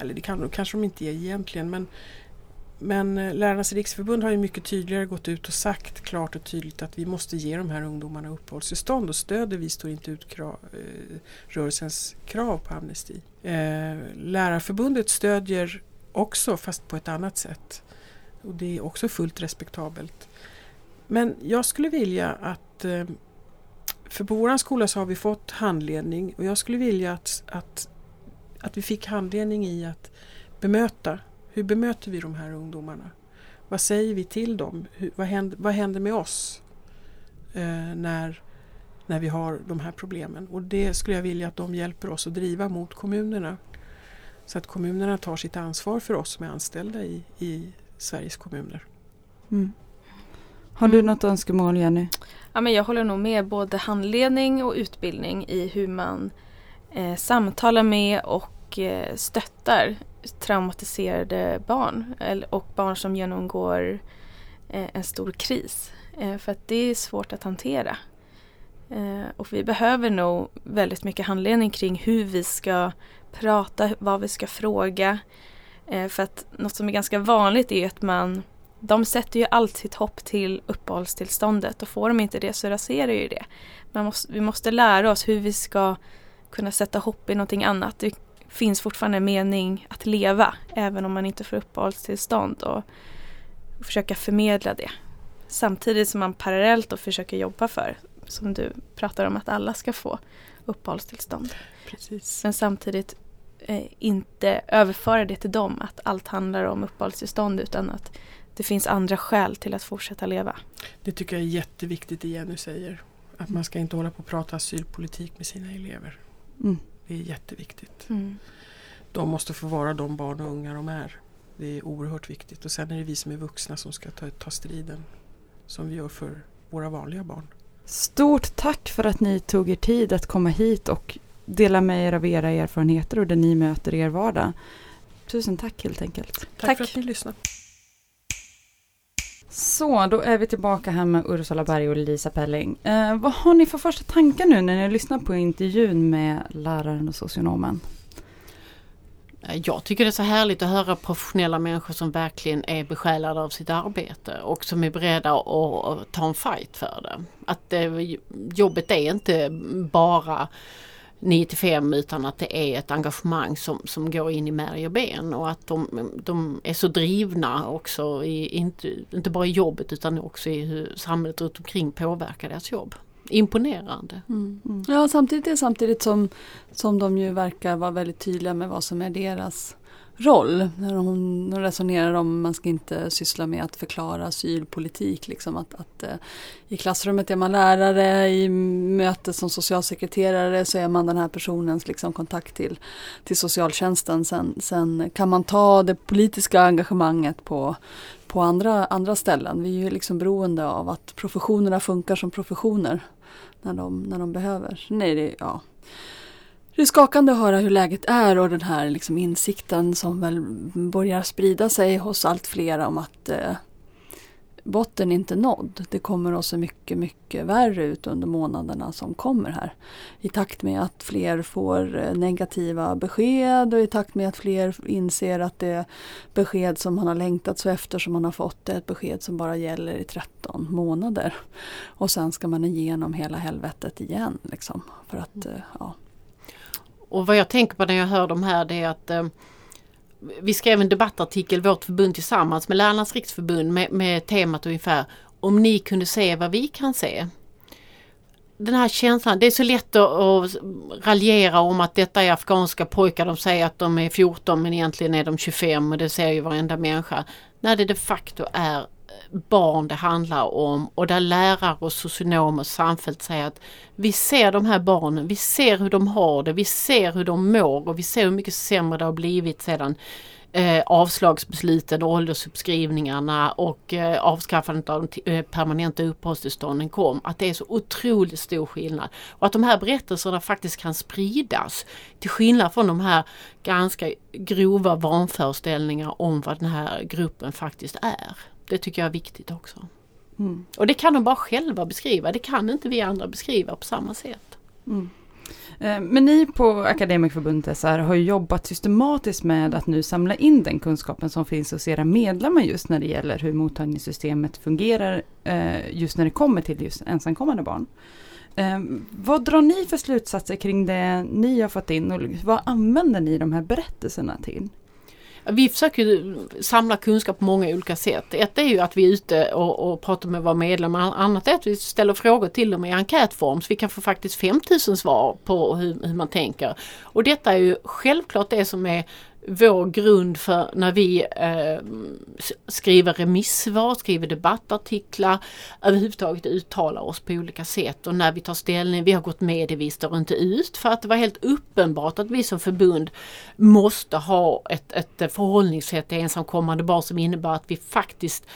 eller det kan, kanske de inte är egentligen, men, men eh, Lärarnas riksförbund har ju mycket tydligare gått ut och sagt klart och tydligt att vi måste ge de här ungdomarna uppehållstillstånd och stöder Vi står inte ut krav, eh, rörelsens krav på amnesti. Eh, Lärarförbundet stödjer också fast på ett annat sätt. Och det är också fullt respektabelt. Men jag skulle vilja att eh, för på vår skola så har vi fått handledning och jag skulle vilja att, att, att vi fick handledning i att bemöta. Hur bemöter vi de här ungdomarna? Vad säger vi till dem? Hur, vad, händer, vad händer med oss eh, när, när vi har de här problemen? Och det skulle jag vilja att de hjälper oss att driva mot kommunerna. Så att kommunerna tar sitt ansvar för oss som är anställda i, i Sveriges kommuner. Mm. Har du något önskemål Jenny? Ja, men jag håller nog med både handledning och utbildning i hur man eh, samtalar med och eh, stöttar traumatiserade barn och barn som genomgår eh, en stor kris. Eh, för att det är svårt att hantera. Eh, och vi behöver nog väldigt mycket handledning kring hur vi ska prata, vad vi ska fråga. Eh, för att något som är ganska vanligt är att man de sätter ju allt sitt hopp till uppehållstillståndet och får de inte det så raserar ju det. Måste, vi måste lära oss hur vi ska kunna sätta hopp i någonting annat. Det finns fortfarande en mening att leva även om man inte får uppehållstillstånd och, och försöka förmedla det. Samtidigt som man parallellt och försöker jobba för, som du pratar om, att alla ska få uppehållstillstånd. Precis. Men samtidigt eh, inte överföra det till dem, att allt handlar om uppehållstillstånd utan att det finns andra skäl till att fortsätta leva. Det tycker jag är jätteviktigt det Jenny säger. Att man ska inte hålla på och prata asylpolitik med sina elever. Mm. Det är jätteviktigt. Mm. De måste få vara de barn och unga de är. Det är oerhört viktigt. Och sen är det vi som är vuxna som ska ta, ta striden. Som vi gör för våra vanliga barn. Stort tack för att ni tog er tid att komma hit och dela med er av era erfarenheter och det ni möter i er vardag. Tusen tack helt enkelt. Tack, Tack. för att ni lyssnade. Så, då är vi tillbaka här med Ursula Berg och Lisa Pelling. Eh, vad har ni för första tankar nu när ni lyssnar på intervjun med läraren och socionomen? Eh, jag tycker det är så härligt att höra professionella människor som verkligen är besjälade av sitt arbete och som är beredda att ta en fight för det. Att det, jobbet är inte bara 9 till 5 utan att det är ett engagemang som, som går in i märg och ben och att de, de är så drivna också, i, inte, inte bara i jobbet utan också i hur samhället runt omkring påverkar deras jobb. Imponerande. Mm. Ja, samtidigt är samtidigt som, som de ju verkar vara väldigt tydliga med vad som är deras roll. När hon resonerar om man ska inte syssla med att förklara asylpolitik. Liksom att, att eh, I klassrummet är man lärare, i mötet som socialsekreterare så är man den här personens liksom, kontakt till, till socialtjänsten. Sen, sen kan man ta det politiska engagemanget på, på andra, andra ställen. Vi är ju liksom beroende av att professionerna funkar som professioner när de, när de behöver. Nej, det, ja. Det är skakande att höra hur läget är och den här liksom insikten som väl börjar sprida sig hos allt fler om att eh, botten är inte nådd. Det kommer att se mycket, mycket värre ut under månaderna som kommer här. I takt med att fler får eh, negativa besked och i takt med att fler inser att det besked som man har längtat så efter som man har fått är ett besked som bara gäller i 13 månader. Och sen ska man igenom hela helvetet igen. Liksom, för att, eh, ja. Och vad jag tänker på när jag hör de här det är att eh, vi skrev en debattartikel, vårt förbund tillsammans med Lärarnas riksförbund med, med temat ungefär om ni kunde se vad vi kan se. Den här känslan, det är så lätt att, att raljera om att detta är afghanska pojkar, de säger att de är 14 men egentligen är de 25 och det ser ju varenda människa. När det de facto är barn det handlar om och där lärare och socionomer samfällt säger att vi ser de här barnen, vi ser hur de har det, vi ser hur de mår och vi ser hur mycket sämre det har blivit sedan eh, avslagsbesluten, åldersuppskrivningarna och eh, avskaffandet av de eh, permanenta uppehållstillstånden kom. Att det är så otroligt stor skillnad. Och att de här berättelserna faktiskt kan spridas. Till skillnad från de här ganska grova vanföreställningar om vad den här gruppen faktiskt är. Det tycker jag är viktigt också. Mm. Och det kan de bara själva beskriva. Det kan inte vi andra beskriva på samma sätt. Mm. Eh, men ni på Akademikerförbundet SR har jobbat systematiskt med att nu samla in den kunskapen som finns hos era medlemmar just när det gäller hur mottagningssystemet fungerar eh, just när det kommer till just ensamkommande barn. Eh, vad drar ni för slutsatser kring det ni har fått in och vad använder ni de här berättelserna till? Vi försöker samla kunskap på många olika sätt. Ett är ju att vi är ute och, och pratar med våra medlemmar. Annat är att vi ställer frågor till dem i enkätform så vi kan få faktiskt 5000 svar på hur, hur man tänker. Och detta är ju självklart det som är vår grund för när vi eh, skriver remissvar, skriver debattartiklar, överhuvudtaget uttalar oss på olika sätt. Och när vi tar ställning, vi har gått med i vi står inte ut. För att det var helt uppenbart att vi som förbund måste ha ett, ett förhållningssätt till ensamkommande barn som innebär att vi faktiskt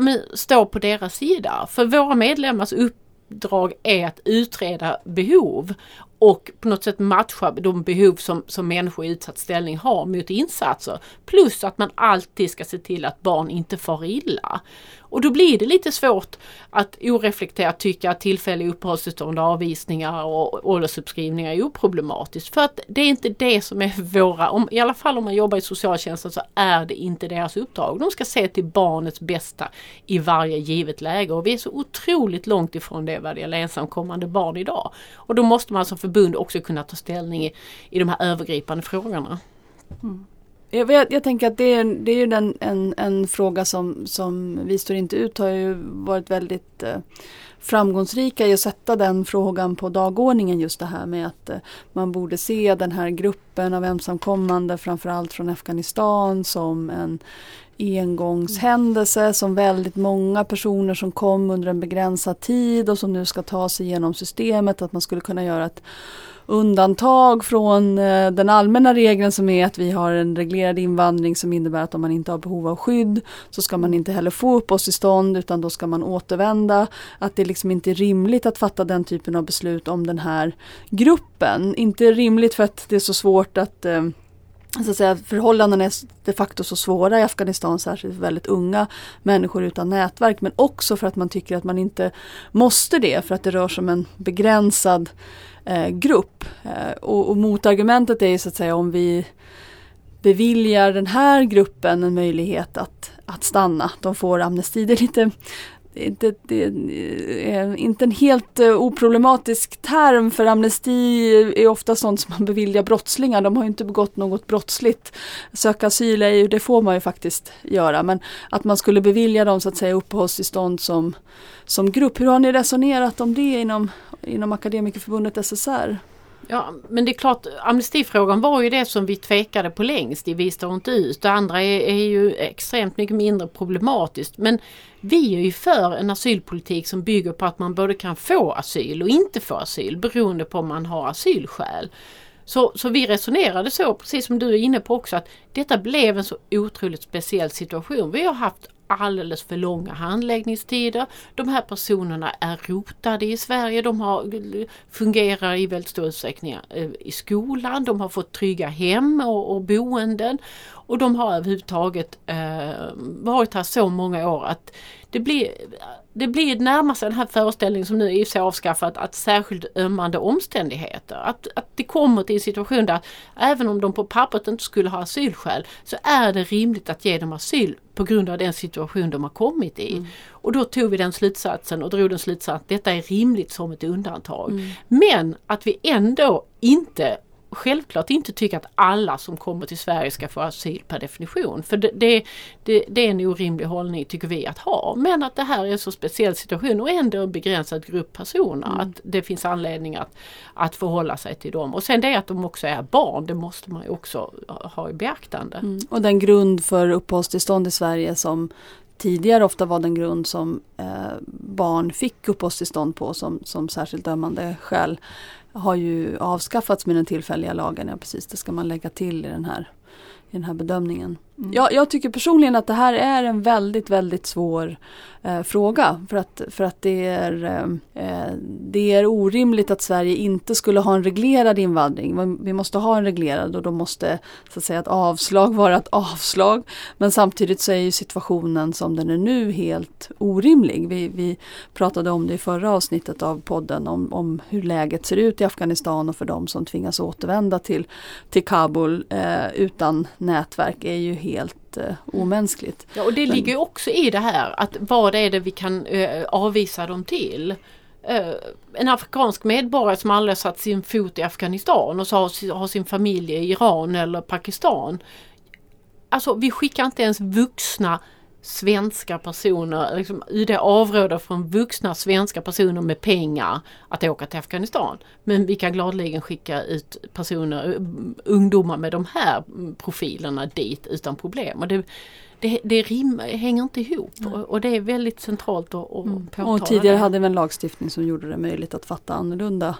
men, står på deras sida. För våra medlemmars uppdrag är att utreda behov och på något sätt matcha de behov som, som människor i utsatt ställning har mot insatser. Plus att man alltid ska se till att barn inte far illa. Och då blir det lite svårt att oreflekterat tycka att tillfälliga uppehållstillstånd, avvisningar och åldersuppskrivningar är oproblematiskt. För att det är inte det som är våra, om, i alla fall om man jobbar i socialtjänsten så är det inte deras uppdrag. De ska se till barnets bästa i varje givet läge och vi är så otroligt långt ifrån det vad det gäller ensamkommande barn idag. Och då måste man som förbund också kunna ta ställning i, i de här övergripande frågorna. Mm. Jag, jag, tänker att det är, det är ju den, en, en fråga som, som Vi står inte ut har ju varit väldigt eh, framgångsrika i att sätta den frågan på dagordningen. Just det här med att eh, man borde se den här gruppen av ensamkommande framförallt från Afghanistan som en engångshändelse som väldigt många personer som kom under en begränsad tid och som nu ska ta sig igenom systemet. Att man skulle kunna göra ett undantag från eh, den allmänna regeln som är att vi har en reglerad invandring som innebär att om man inte har behov av skydd så ska man inte heller få uppehållstillstånd utan då ska man återvända. Att det liksom inte är rimligt att fatta den typen av beslut om den här gruppen. Inte rimligt för att det är så svårt att eh, så att säga, förhållandena är de facto så svåra i Afghanistan, särskilt för väldigt unga människor utan nätverk. Men också för att man tycker att man inte måste det, för att det rör sig om en begränsad eh, grupp. Eh, och, och motargumentet är ju så att säga om vi beviljar den här gruppen en möjlighet att, att stanna. De får amnesti. Det är lite inte, det är inte en helt eh, oproblematisk term för amnesti är ofta sånt som man beviljar brottslingar. De har inte begått något brottsligt. Söka asyl är ju, det får man ju faktiskt göra. Men att man skulle bevilja dem så att säga uppehållstillstånd som, som grupp. Hur har ni resonerat om det inom, inom Akademikerförbundet SSR? Ja men det är klart amnestifrågan var ju det som vi tvekade på längst i Vi står inte ut. Det andra är, är ju extremt mycket mindre problematiskt. Men vi är ju för en asylpolitik som bygger på att man både kan få asyl och inte få asyl beroende på om man har asylskäl. Så, så vi resonerade så, precis som du är inne på också, att detta blev en så otroligt speciell situation. Vi har haft alldeles för långa handläggningstider. De här personerna är rotade i Sverige, de har, fungerar i väldigt stor utsträckning eh, i skolan, de har fått trygga hem och, och boenden. Och de har överhuvudtaget eh, varit här så många år att det blir, det blir närmast den här föreställningen som nu är så avskaffat att särskilt ömmande omständigheter. Att, att det kommer till en situation där även om de på pappret inte skulle ha asylskäl så är det rimligt att ge dem asyl på grund av den situation de har kommit i. Mm. Och då tog vi den slutsatsen och drog den slutsatsen att detta är rimligt som ett undantag. Mm. Men att vi ändå inte självklart inte tycker att alla som kommer till Sverige ska få asyl per definition. För det, det, det, det, är en orimlig hållning tycker vi att ha. Men att det här är en så speciell situation och ändå en begränsad grupp personer. Mm. Att det finns anledning att, att förhålla sig till dem. Och sen det att de också är barn, det måste man ju också ha i beaktande. Mm. Och den grund för uppehållstillstånd i Sverige som tidigare ofta var den grund som eh, barn fick uppehållstillstånd på som, som särskilt dömande skäl har ju avskaffats med den tillfälliga lagen. Ja precis, det ska man lägga till i den här i den här bedömningen. Mm. Jag, jag tycker personligen att det här är en väldigt, väldigt svår eh, fråga. För att, för att det, är, eh, eh det är orimligt att Sverige inte skulle ha en reglerad invandring. Vi måste ha en reglerad och då måste så att säga ett avslag vara ett avslag. Men samtidigt så är ju situationen som den är nu helt orimlig. Vi, vi pratade om det i förra avsnittet av podden om, om hur läget ser ut i Afghanistan och för de som tvingas återvända till, till Kabul eh, utan nätverk är ju helt eh, omänskligt. Ja, och det Men- ligger också i det här att vad är det vi kan eh, avvisa dem till? Eh, en afrikansk medborgare som aldrig satt sin fot i Afghanistan och så har, har sin familj i Iran eller Pakistan. Alltså vi skickar inte ens vuxna svenska personer, liksom, UD avråder från vuxna svenska personer med pengar att åka till Afghanistan. Men vi kan gladeligen skicka ut personer, ungdomar med de här mm, profilerna dit utan problem. Och det, det, det rim, hänger inte ihop och, och det är väldigt centralt att, att Mm. påtala Och tidigare det. hade vi en lagstiftning som gjorde det möjligt att fatta annorlunda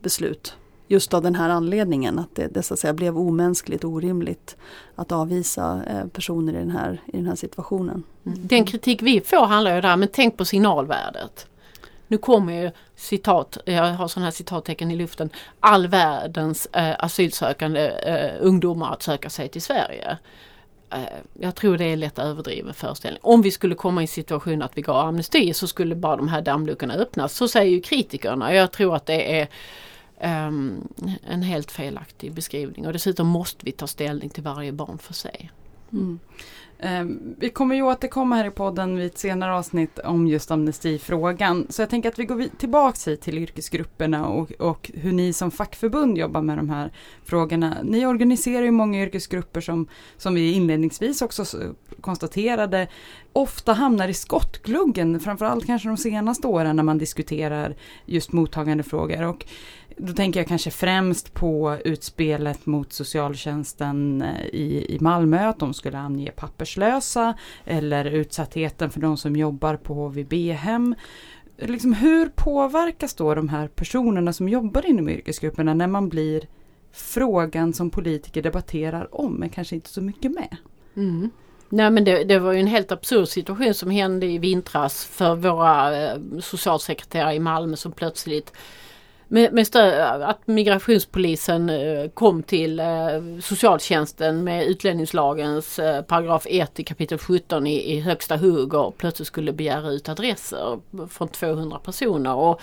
beslut. Just av den här anledningen att det, det så att säga blev omänskligt orimligt att avvisa eh, personer i den här, i den här situationen. Mm. Den kritik vi får handlar ju där, men tänk på signalvärdet. Nu kommer ju citat, jag har sådana här citattecken i luften, all världens eh, asylsökande eh, ungdomar att söka sig till Sverige. Eh, jag tror det är lätt överdriven föreställning. Om vi skulle komma i en situation att vi gav amnesti så skulle bara de här dammluckorna öppnas. Så säger ju kritikerna. Jag tror att det är um, en helt felaktig beskrivning och dessutom måste vi ta ställning till varje barn för sig. Mm. Um, Vi kommer ju återkomma här i podden vid ett senare avsnitt om just amnestifrågan. Så jag tänker att vi går tillbaks hit till yrkesgrupperna och, och hur ni som fackförbund jobbar med de här frågorna. Ni organiserar ju många yrkesgrupper som, som vi inledningsvis också konstaterade ofta hamnar i skottgluggen, framförallt kanske de senaste åren när man diskuterar just mottagandefrågor. Och då tänker jag kanske främst på utspelet mot socialtjänsten eh, i, i Malmö, att de skulle ange papperslösa, eller utsattheten för de som jobbar på HVB-hem. Liksom, hur påverkas då de här personerna som jobbar inom yrkesgrupperna när man blir frågan som politiker debatterar om, men kanske inte så mycket med? Mm. Nej men det, det var ju en helt absurd situation som hände i vintras för våra eh, socialsekreterare i Malmö som plötsligt med, med stöd, att migrationspolisen eh, kom till eh, socialtjänsten med utlänningslagens eh, paragraf 1 i kapitel 17 i, i högsta hugg och plötsligt skulle begära ut adresser från 200 personer. Och,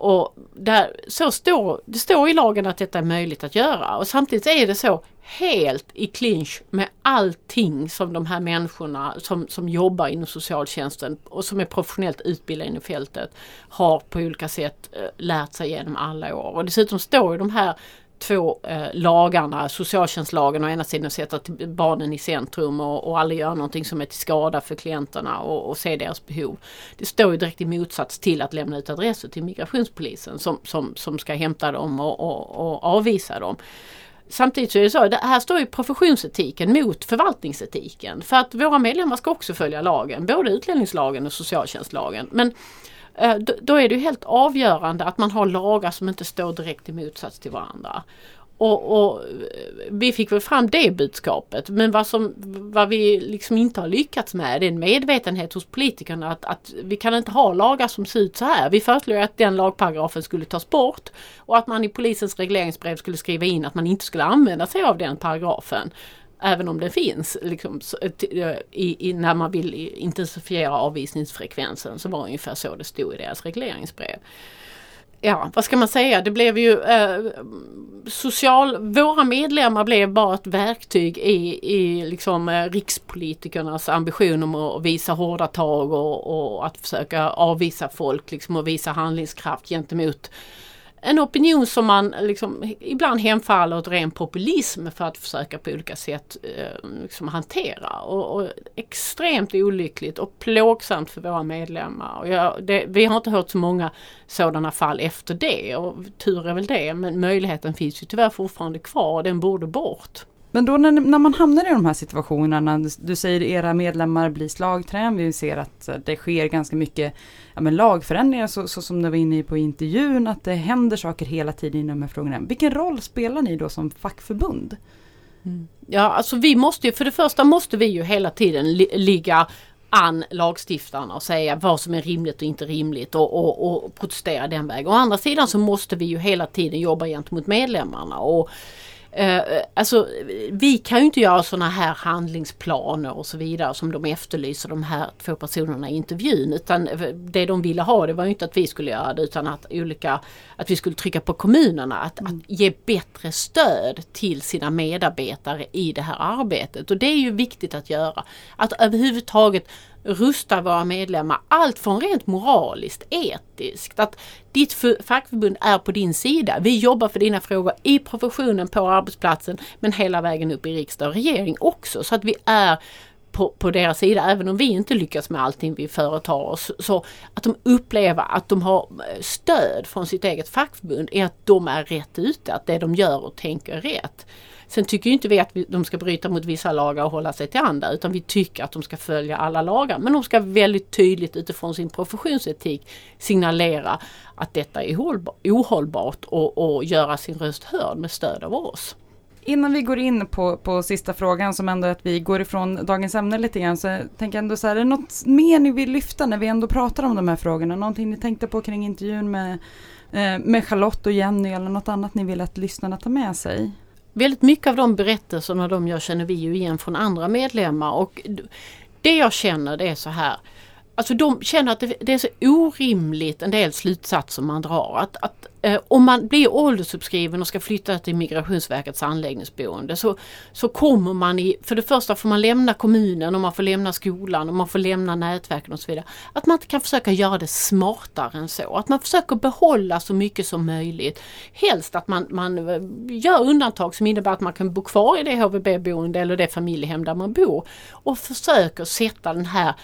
och där, så står, det står i lagen att detta är möjligt att göra och samtidigt är det så helt i clinch med allting som de här människorna som, som jobbar inom socialtjänsten och som är professionellt utbildade inom fältet har på olika sätt eh, lärt sig genom alla år. Och dessutom står ju de här två eh, lagarna, socialtjänstlagen å ena sidan och sätta barnen i centrum och, och aldrig göra någonting som är till skada för klienterna och, och se deras behov. Det står ju direkt i motsats till att lämna ut adresser till migrationspolisen som, som, som ska hämta dem och, och, och avvisa dem. Samtidigt så är det så, det här står ju professionsetiken mot förvaltningsetiken. För att våra medlemmar ska också följa lagen, både utlänningslagen och socialtjänstlagen. Men Eh, då- är det ju helt avgörande att man har lagar som inte står direkt i motsats till varandra. Och, och eh, vi fick väl fram det budskapet men vad, som, vad vi liksom inte har lyckats med det är en medvetenhet hos politikerna att, att vi kan inte ha lagar som ser ut så här. Vi föreslog att den lagparagrafen skulle tas bort och att man i polisens regleringsbrev skulle skriva in att man inte skulle använda sig av den paragrafen. Även om det finns liksom, eh, eh, i, i, när man vill intensifiera avvisningsfrekvensen så var det ungefär så det stod i deras regleringsbrev. Ja, vad ska man säga, det blev ju eh, social, våra medlemmar blev bara ett verktyg i, i liksom eh, rikspolitikernas ambition om att visa hårda tag och, och att försöka avvisa folk liksom och visa handlingskraft gentemot en opinion som man liksom ibland hemfaller åt ren populism för att försöka på olika sätt eh, liksom hantera. Och, och extremt olyckligt och plågsamt för våra medlemmar. Och jag, det, vi har inte hört så många sådana fall efter det och tur är väl det. Men möjligheten finns ju tyvärr fortfarande kvar och den borde bort. Men då när, när man hamnar i de här situationerna, du, du säger era medlemmar blir slagträn, vi ser att det sker ganska mycket ja, men lagförändringar så, så som du var inne på i intervjun, att det händer saker hela tiden inom de här frågorna. Vilken roll spelar ni då som fackförbund? Mm. Ja, alltså vi måste ju, för det första måste vi ju hela tiden li ligga an lagstiftarna och säga vad som är rimligt och inte rimligt och, och, och protestera den vägen. Å andra sidan så måste vi ju hela tiden jobba gentemot medlemmarna och Eh, alltså vi kan ju inte göra sådana här handlingsplaner och så vidare som de efterlyser de här två personerna i intervjun. Utan det de ville ha det var inte att vi skulle göra det utan att, olika, att vi skulle trycka på kommunerna att, mm. att ge bättre stöd till sina medarbetare i det här arbetet. Och det är ju viktigt att göra. Att överhuvudtaget rusta våra medlemmar. Allt från rent moraliskt, etiskt, att ditt fackförbund är på din sida. Vi jobbar för dina frågor i professionen, på arbetsplatsen, men hela vägen upp i riksdag och regering också. Så att vi är på, på, deras sida, även om vi inte lyckas med allting vi företar oss. Så att de upplever att de har eh, stöd från sitt eget fackförbund är att de är rätt ute, att det de gör och tänker är rätt. Sen tycker inte vi att de ska bryta mot vissa lagar och hålla sig till andra utan vi tycker att de ska följa alla lagar. Men de ska väldigt tydligt utifrån sin professionsetik signalera att detta är ohållbart och, och göra sin röst hörd med stöd av oss. Innan vi går in på, på sista frågan som ändå är att vi går ifrån dagens ämne lite grann så tänker jag ändå så här, är det något mer ni vill lyfta när vi ändå pratar om de här frågorna? Någonting ni tänkte på kring intervjun med, eh, med Charlotte och Jenny eller något annat ni vill att lyssnarna tar med sig? Väldigt mycket av de berättelserna de gör känner vi ju igen från andra medlemmar. Och det jag känner det är så här. Alltså de känner att det, är så orimligt en del slutsatser man drar. Att, att eh, om man blir åldersuppskriven och ska flytta till Migrationsverkets anläggningsboende så, så kommer man i, för det första får man lämna kommunen och man får lämna skolan och man får lämna nätverken och så vidare. Att man kan försöka göra det smartare än så. Att man försöker behålla så mycket som möjligt. Helst att man, man eh, gör undantag som innebär att man kan bo kvar i det HVB-boende eller det familjehem där man bor och försöker sätta den här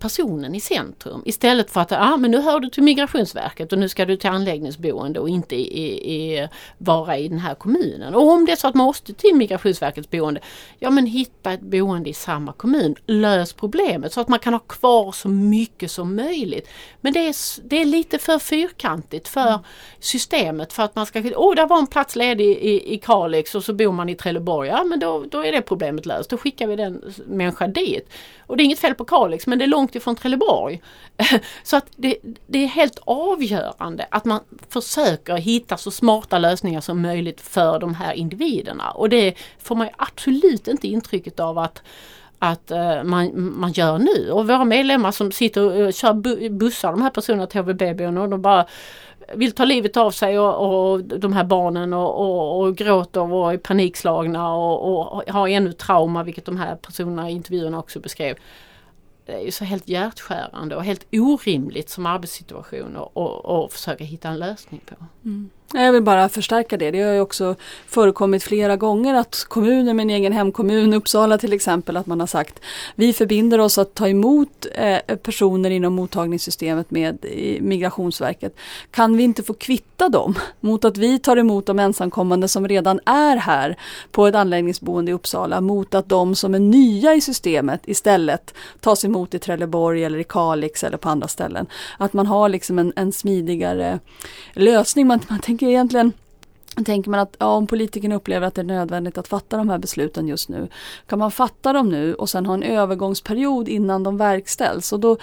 personen i centrum istället för att ah, men nu hör du till Migrationsverket och nu ska du till anläggningsboende och inte i, i, vara i den här kommunen. Och om det är så att man måste till Migrationsverkets boende, ja men hitta ett boende i samma kommun. Lös problemet så att man kan ha kvar så mycket som möjligt. Men det är, det är lite för fyrkantigt för mm. systemet för att man ska, åh oh, där var en plats ledig i, i Kalix och så bor man i Trelleborg, ja men då, då är det problemet löst. Då skickar vi den människan dit. Och det är inget fel på Kalix men det är långt ifrån Trelleborg. Så att det, det, är helt avgörande att man försöker hitta så smarta lösningar som möjligt för de här individerna. Och det får man absolut inte intrycket av att att eh, man, man gör nu. Och våra medlemmar som sitter och eh, kör bu bussar de här personerna till HVB-boenden och de bara vill ta livet av sig och, och de här barnen och, och, och gråter och är panikslagna och, och har ännu trauma vilket de här personerna i intervjuerna också beskrev det är ju så helt hjärtskärande och helt orimligt som arbetssituation att och, och försöka hitta en lösning på. Mm. Jag vill bara förstärka det. Det har ju också förekommit flera gånger att kommuner, min egen hemkommun Uppsala till exempel, att man har sagt vi förbinder oss att ta emot eh, personer inom mottagningssystemet med Migrationsverket. Kan vi inte få kvitta dem mot att vi tar emot de ensamkommande som redan är här på ett anläggningsboende i Uppsala mot att de som är nya i systemet istället tas emot i Trelleborg eller i Kalix eller på andra ställen. Att man har liksom en, en smidigare lösning. Man, man tänker tänker egentligen Tänker man att ja, om politikerna upplever att det är nödvändigt att fatta de här besluten just nu, kan man fatta dem nu och sen ha en övergångsperiod innan de verkställs? Och då,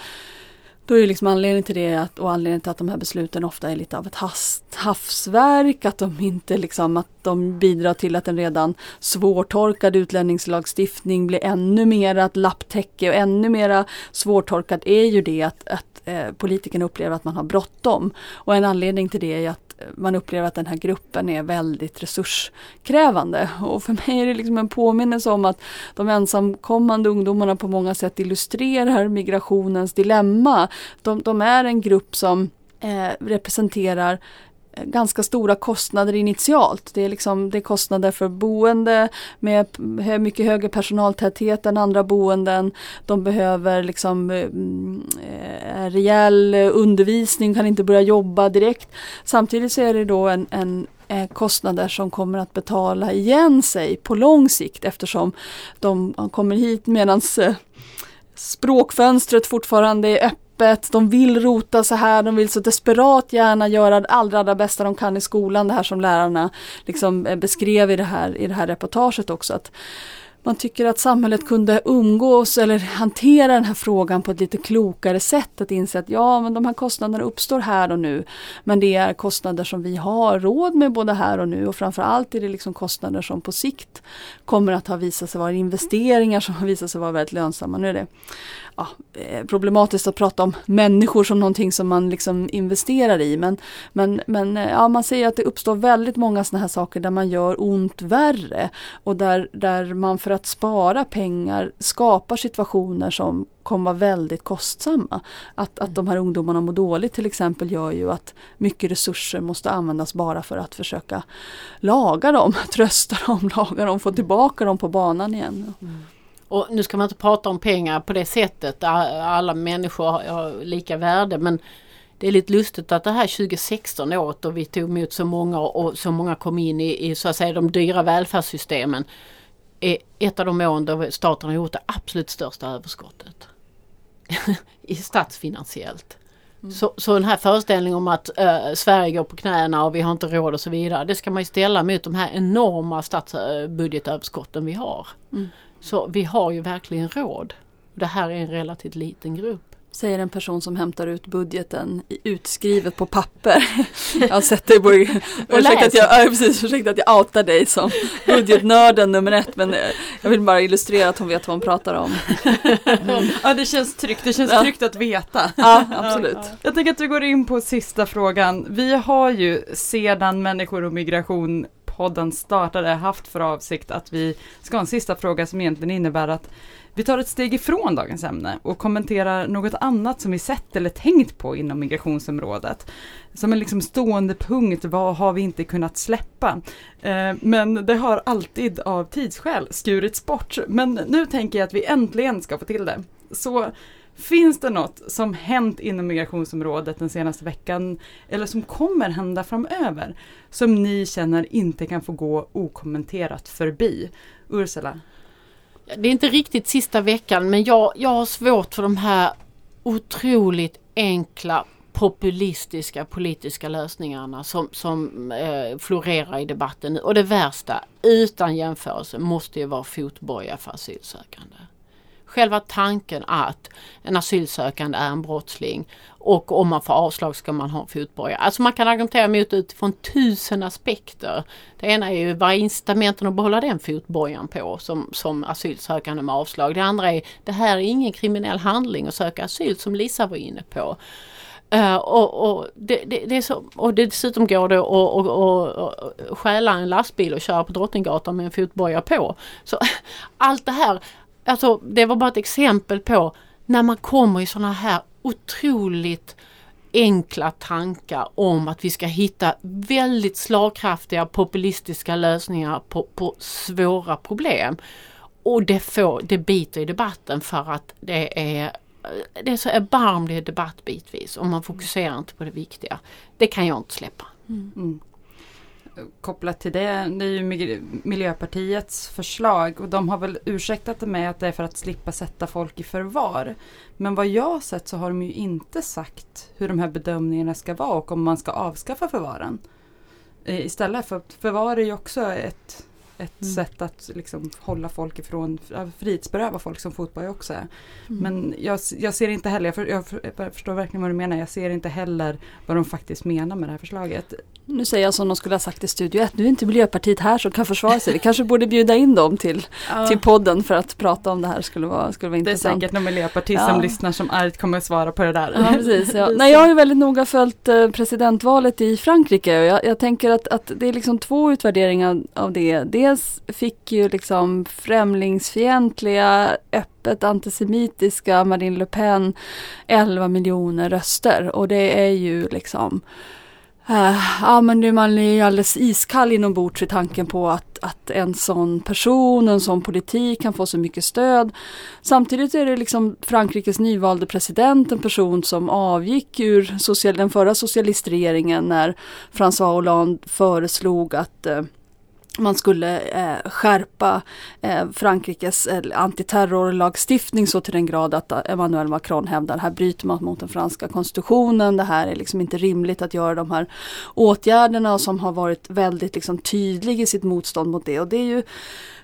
då är liksom anledningen till det att, och anledningen till att de här besluten ofta är lite av ett hast, havsverk, att de inte liksom, att de bidrar till att en redan svårtorkad utlänningslagstiftning blir ännu mer ett lapptäcke och ännu mera svårtorkad är ju det att, att eh, politikerna upplever att man har bråttom. Och en anledning till det är att man upplever att den här gruppen är väldigt resurskrävande. Och för mig är det liksom en påminnelse om att de ensamkommande ungdomarna på många sätt illustrerar migrationens dilemma. De, de är en grupp som eh, representerar ganska stora kostnader initialt. Det är, liksom, det är kostnader för boende med mycket högre personaltäthet än andra boenden. De behöver liksom eh, mm, eh, rejäl undervisning, kan inte börja jobba direkt. Samtidigt så är det då en, en eh, kostnader som kommer att betala igen sig på lång sikt eftersom de kommer hit medan eh, språkfönstret fortfarande är öppet öppet, de vill rota så här, de vill så desperat gärna göra det allra, allra bästa de kan i skolan. Det här som lärarna liksom eh, beskrev i det här, i det här reportaget också. Att man tycker att samhället kunde umgås eller hantera den här frågan på ett lite klokare sätt. Att inse att ja, men de här kostnaderna uppstår här och nu. Men det är kostnader som vi har råd med både här och nu och framförallt är det liksom kostnader som på sikt kommer att ha visat sig vara investeringar som har visat sig vara väldigt lönsamma. Nu är det ja, eh, problematiskt att prata om människor som någonting som man liksom investerar i. Men, men, men eh, ja, man ser att det uppstår väldigt många sådana här saker där man gör ont värre. Och där, där man för att spara pengar skapar situationer som kommer vara väldigt kostsamma. Att, att de här ungdomarna mår dåligt till exempel gör ju att mycket resurser måste användas bara för att försöka laga dem, trösta dem, laga dem, få tillbaka dem på banan igen. Mm. Och nu ska man inte prata om pengar på det sättet. Alla människor har lika värde men det är lite lustigt att det här 2016 året då vi tog emot så många och så många kom in i, i så att säga de dyra välfärdssystemen är ett av de åren då staten har gjort det absolut största överskottet. I statsfinansiellt. Mm. Så, så den här föreställningen om att äh, Sverige går på knäna och vi har inte råd och så vidare. Det ska man ju ställa mot de här enorma statsbudgetöverskotten vi har. Mm. Så vi har ju verkligen råd. Det här är en relativt liten grupp. Säger en person som hämtar ut budgeten utskrivet på papper. jag har sett dig på... ursäkta, att jag, ja, precis, ursäkta att jag outar dig som budgetnörden nummer ett. Men eh, jag vill bara illustrera att hon vet vad hon pratar om. Ja det känns tryggt, det känns ja. tryggt att veta. Ja absolut. Jag tänker att vi går in på sista frågan. Vi har ju sedan människor och migration podden startade haft för avsikt att vi ska ha en sista fråga som egentligen innebär att vi tar ett steg ifrån dagens ämne och kommenterar något annat som vi sett eller tänkt på inom migrationsområdet. Som en liksom stående punkt, vad har vi inte kunnat släppa? Eh, men det har alltid av tidsskäl skurits bort. Men nu tänker jag att vi äntligen ska få till det. Så Finns det något som hänt inom migrationsområdet den senaste veckan eller som kommer hända framöver som ni känner inte kan få gå okommenterat förbi? Ursula? Det är inte riktigt sista veckan men jag, jag har svårt för de här otroligt enkla populistiska politiska lösningarna som, som eh, florerar i debatten nu. Och det värsta, utan jämförelse, måste ju vara fotboja för asylsökande. Själva tanken att en asylsökande är en brottsling och om man får avslag ska man ha fotboja. Alltså man kan argumentera mot utifrån tusen aspekter. Det ena är ju vad är incitamenten att behålla den fotbojan på som, som asylsökande med avslag. Det andra är det här är ingen kriminell handling att söka asyl som Lisa var inne på. Uh, och, och, det, det, det, är så, och dessutom går det att och, och, och, stjäla en lastbil och köra på Drottninggatan med en fotboja på. Så allt det här Alltså det var bara ett exempel på när man kommer i sådana här otroligt enkla tankar om att vi ska hitta väldigt slagkraftiga populistiska lösningar på, på svåra problem. Och det, får, det biter i debatten för att det är det är så erbarmlig debatt bitvis och man fokuserar inte på det viktiga. Det kan jag inte släppa. Mm. Kopplat till det, det är ju Miljöpartiets förslag och de har väl ursäktat det med att det är för att slippa sätta folk i förvar. Men vad jag har sett så har de ju inte sagt hur de här bedömningarna ska vara och om man ska avskaffa förvaren. Eh, istället för förvar är ju också ett ett mm. sätt att liksom hålla folk ifrån, frihetsberöva folk som fotboll också är. Mm. Men jag, jag, ser inte heller, jag, för, jag, jag, förstår verkligen vad du menar, jag ser inte heller vad de faktiskt menar med det här förslaget. Nu säger jag som de skulle ha sagt i Studio 1, nu är inte Miljöpartiet här som kan försvara sig. Vi kanske borde bjuda in dem till, ja. till podden för att prata om det här, skulle vara, skulle vara intressant. Det är säkert någon miljöpartist ja. som lyssnar som argt kommer att svara på det där. Ja, precis, ja. Nej, jag har ju väldigt noga följt eh, presidentvalet i Frankrike och jag, jag tänker att, att det är liksom två utvärderingar av det. Dels fick ju liksom främlingsfientliga, öppet antisemitiska Marine Le Pen 11 miljoner röster och det är ju liksom Uh, ja men man är ju alldeles iskall inombords i tanken på att, att en sån person, en sån politik kan få så mycket stöd. Samtidigt är det liksom Frankrikes nyvalde president, en person som avgick ur social, den förra socialistregeringen när François Hollande föreslog att uh, man skulle eh, skärpa eh, Frankrikes eh, antiterrorlagstiftning så till den grad att eh, Emmanuel Macron hävdar här bryter man mot den franska konstitutionen. Det här är liksom inte rimligt att göra de här åtgärderna och som har varit väldigt liksom, tydlig i sitt motstånd mot det. Och det är ju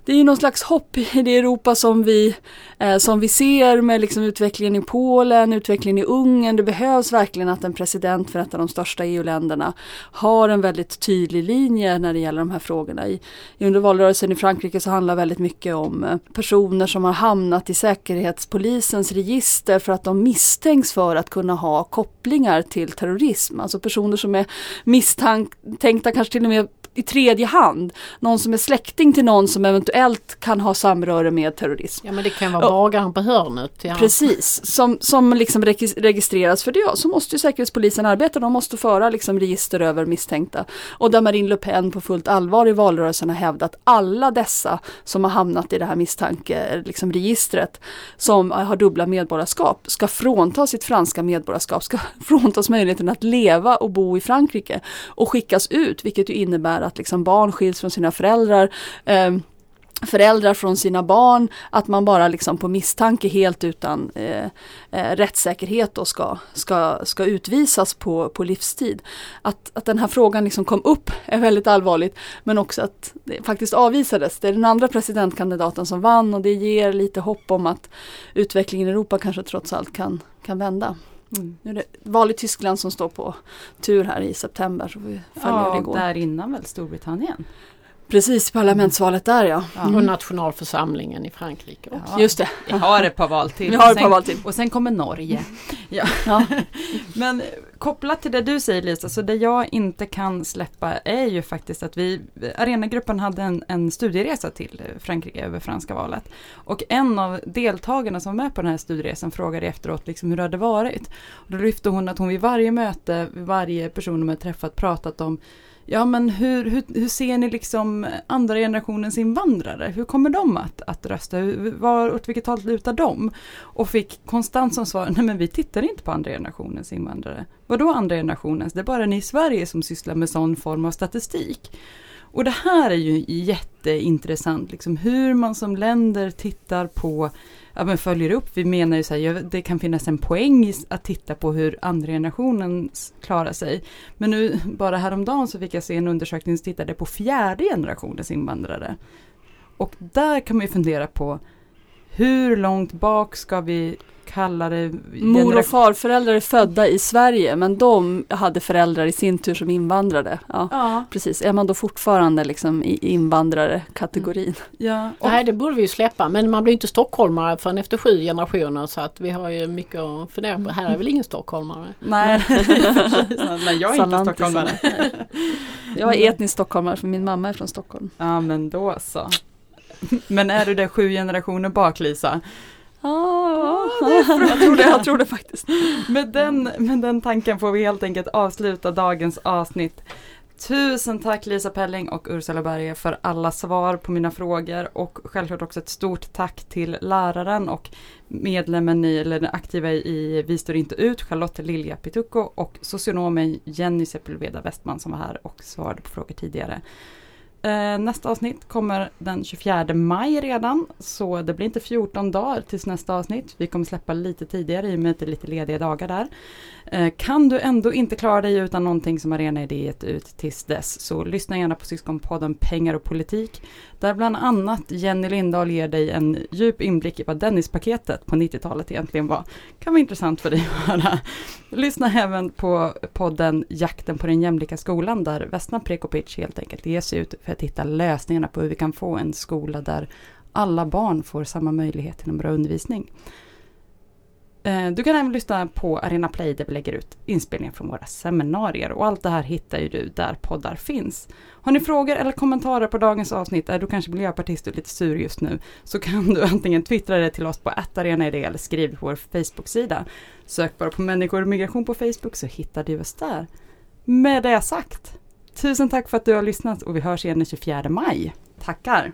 det är ju någon slags hopp i det Europa som vi, eh, som vi ser med liksom utvecklingen i Polen, utvecklingen i Ungern. Det behövs verkligen att en president för ett av de största EU-länderna har en väldigt tydlig linje när det gäller de här frågorna. I, under valrörelsen i Frankrike så handlar väldigt mycket om eh, personer som har hamnat i säkerhetspolisens register för att de misstänks för att kunna ha kopplingar till terrorism. Alltså personer som är misstänkta kanske till och med i tredje hand. Någon som är släkting till någon som eventuellt kan ha samröre med terrorism. Ja men det kan vara bagaren på hörnet. Ja. Precis, som, som liksom registreras för det. Så måste ju Säkerhetspolisen arbeta, de måste föra liksom register över misstänkta. Och där Marine Le Pen på fullt allvar i valrörelsen har hävdat alla dessa som har hamnat i det här misstankeregistret liksom som har dubbla medborgarskap ska frånta sitt franska medborgarskap, ska fråntas möjligheten att leva och bo i Frankrike och skickas ut, vilket ju innebär att liksom barn skiljs från sina föräldrar. Eh, föräldrar från sina barn, att man bara liksom på misstanke helt utan eh, eh, rättssäkerhet då ska, ska, ska utvisas på, på livstid. Att, att den här frågan liksom kom upp är väldigt allvarligt men också att det faktiskt avvisades. Det är den andra presidentkandidaten som vann och det ger lite hopp om att utvecklingen i Europa kanske trots allt kan, kan vända. Mm. Nu är det val i Tyskland som står på tur här i september. Så vi följer ja, det igår. där innan väl Storbritannien? Precis, parlamentsvalet där ja. Mm. Och nationalförsamlingen i Frankrike också. Ja, Just det. Vi har ett par val till. Vi har ett par val till. Och sen kommer Norge. ja. ja. Men kopplat till det du säger Lisa, så det jag inte kan släppa är ju faktiskt att vi, Arenagruppen hade en, en studieresa till Frankrike över franska valet. Och en av deltagarna som var med på den här studieresan frågade efteråt liksom hur det hade varit. Och då lyfte hon att hon vid varje möte, vid varje person de hade träffat pratat om Ja men hur, hur, hur ser ni liksom andra generationens invandrare? Hur kommer de att, att rösta? Var, åt vilket håll lutar de? Och fick konstant som svar, nej men vi tittar inte på andra generationens invandrare. Vadå andra generationens? Det är bara ni i Sverige som sysslar med sån form av statistik. Och det här är ju jätteintressant, liksom hur man som länder tittar på ja, men följer upp. Vi menar ju så här, det kan finnas en poäng i att titta på hur andra generationen klarar sig. Men nu bara häromdagen så fick jag se en undersökning som tittade på fjärde generationens invandrare. Och där kan man ju fundera på hur långt bak ska vi kalla det... Mor och farföräldrar är födda i Sverige men de hade föräldrar i sin tur som invandrade. Ja, ja. Precis, är man då fortfarande liksom i invandrarkategorin? Mm. Ja, och... Nej det borde vi ju släppa men man blir inte stockholmare förrän efter sju generationer så att vi har ju mycket att fundera på. Här är väl ingen stockholmare? Nej, Nej jag är inte stockholmare. jag är etnisk stockholmare för min mamma är från Stockholm. Ja men då så. Men är du det sju generationer bak Lisa? Ah, jag, tror det, jag tror det faktiskt. Med den, med den tanken får vi helt enkelt avsluta dagens avsnitt. Tusen tack Lisa Pelling och Ursula Berge för alla svar på mina frågor och självklart också ett stort tack till läraren och medlemmen i, eller den aktiva i Vi står inte ut, Charlotte Lilja Pitucco och socionomen Jenny Sepulveda Westman som var här och svarade på frågor tidigare. Eh, nästa avsnitt kommer den 24 maj redan, så det blir inte 14 dagar tills nästa avsnitt. Vi kommer släppa lite tidigare i och med att det är lite lediga dagar där. Eh, kan du ändå inte klara dig utan någonting som Arena Idé gett ut tills dess, så lyssna gärna på Syskonpodden Pengar och politik, där bland annat Jenny Lindahl ger dig en djup inblick i vad Dennispaketet på 90-talet egentligen var. Kan vara intressant för dig att höra. Lyssna även på podden Jakten på den jämlika skolan, där Vesna Prekopic helt enkelt ger sig ut för att hitta lösningarna på hur vi kan få en skola där alla barn får samma möjlighet till en bra undervisning. Eh, du kan även lyssna på Arena Play där vi lägger ut inspelningar från våra seminarier och allt det här hittar ju du där poddar finns. Har ni frågor eller kommentarer på dagens avsnitt, är du kanske miljöpartist och lite sur just nu, så kan du antingen twittra det till oss på attarenaidé eller skriv på vår Facebook-sida. Sök bara på människor och migration på Facebook så hittar du oss där. Med det sagt, tusen tack för att du har lyssnat och vi hörs igen den 24 maj. Tackar!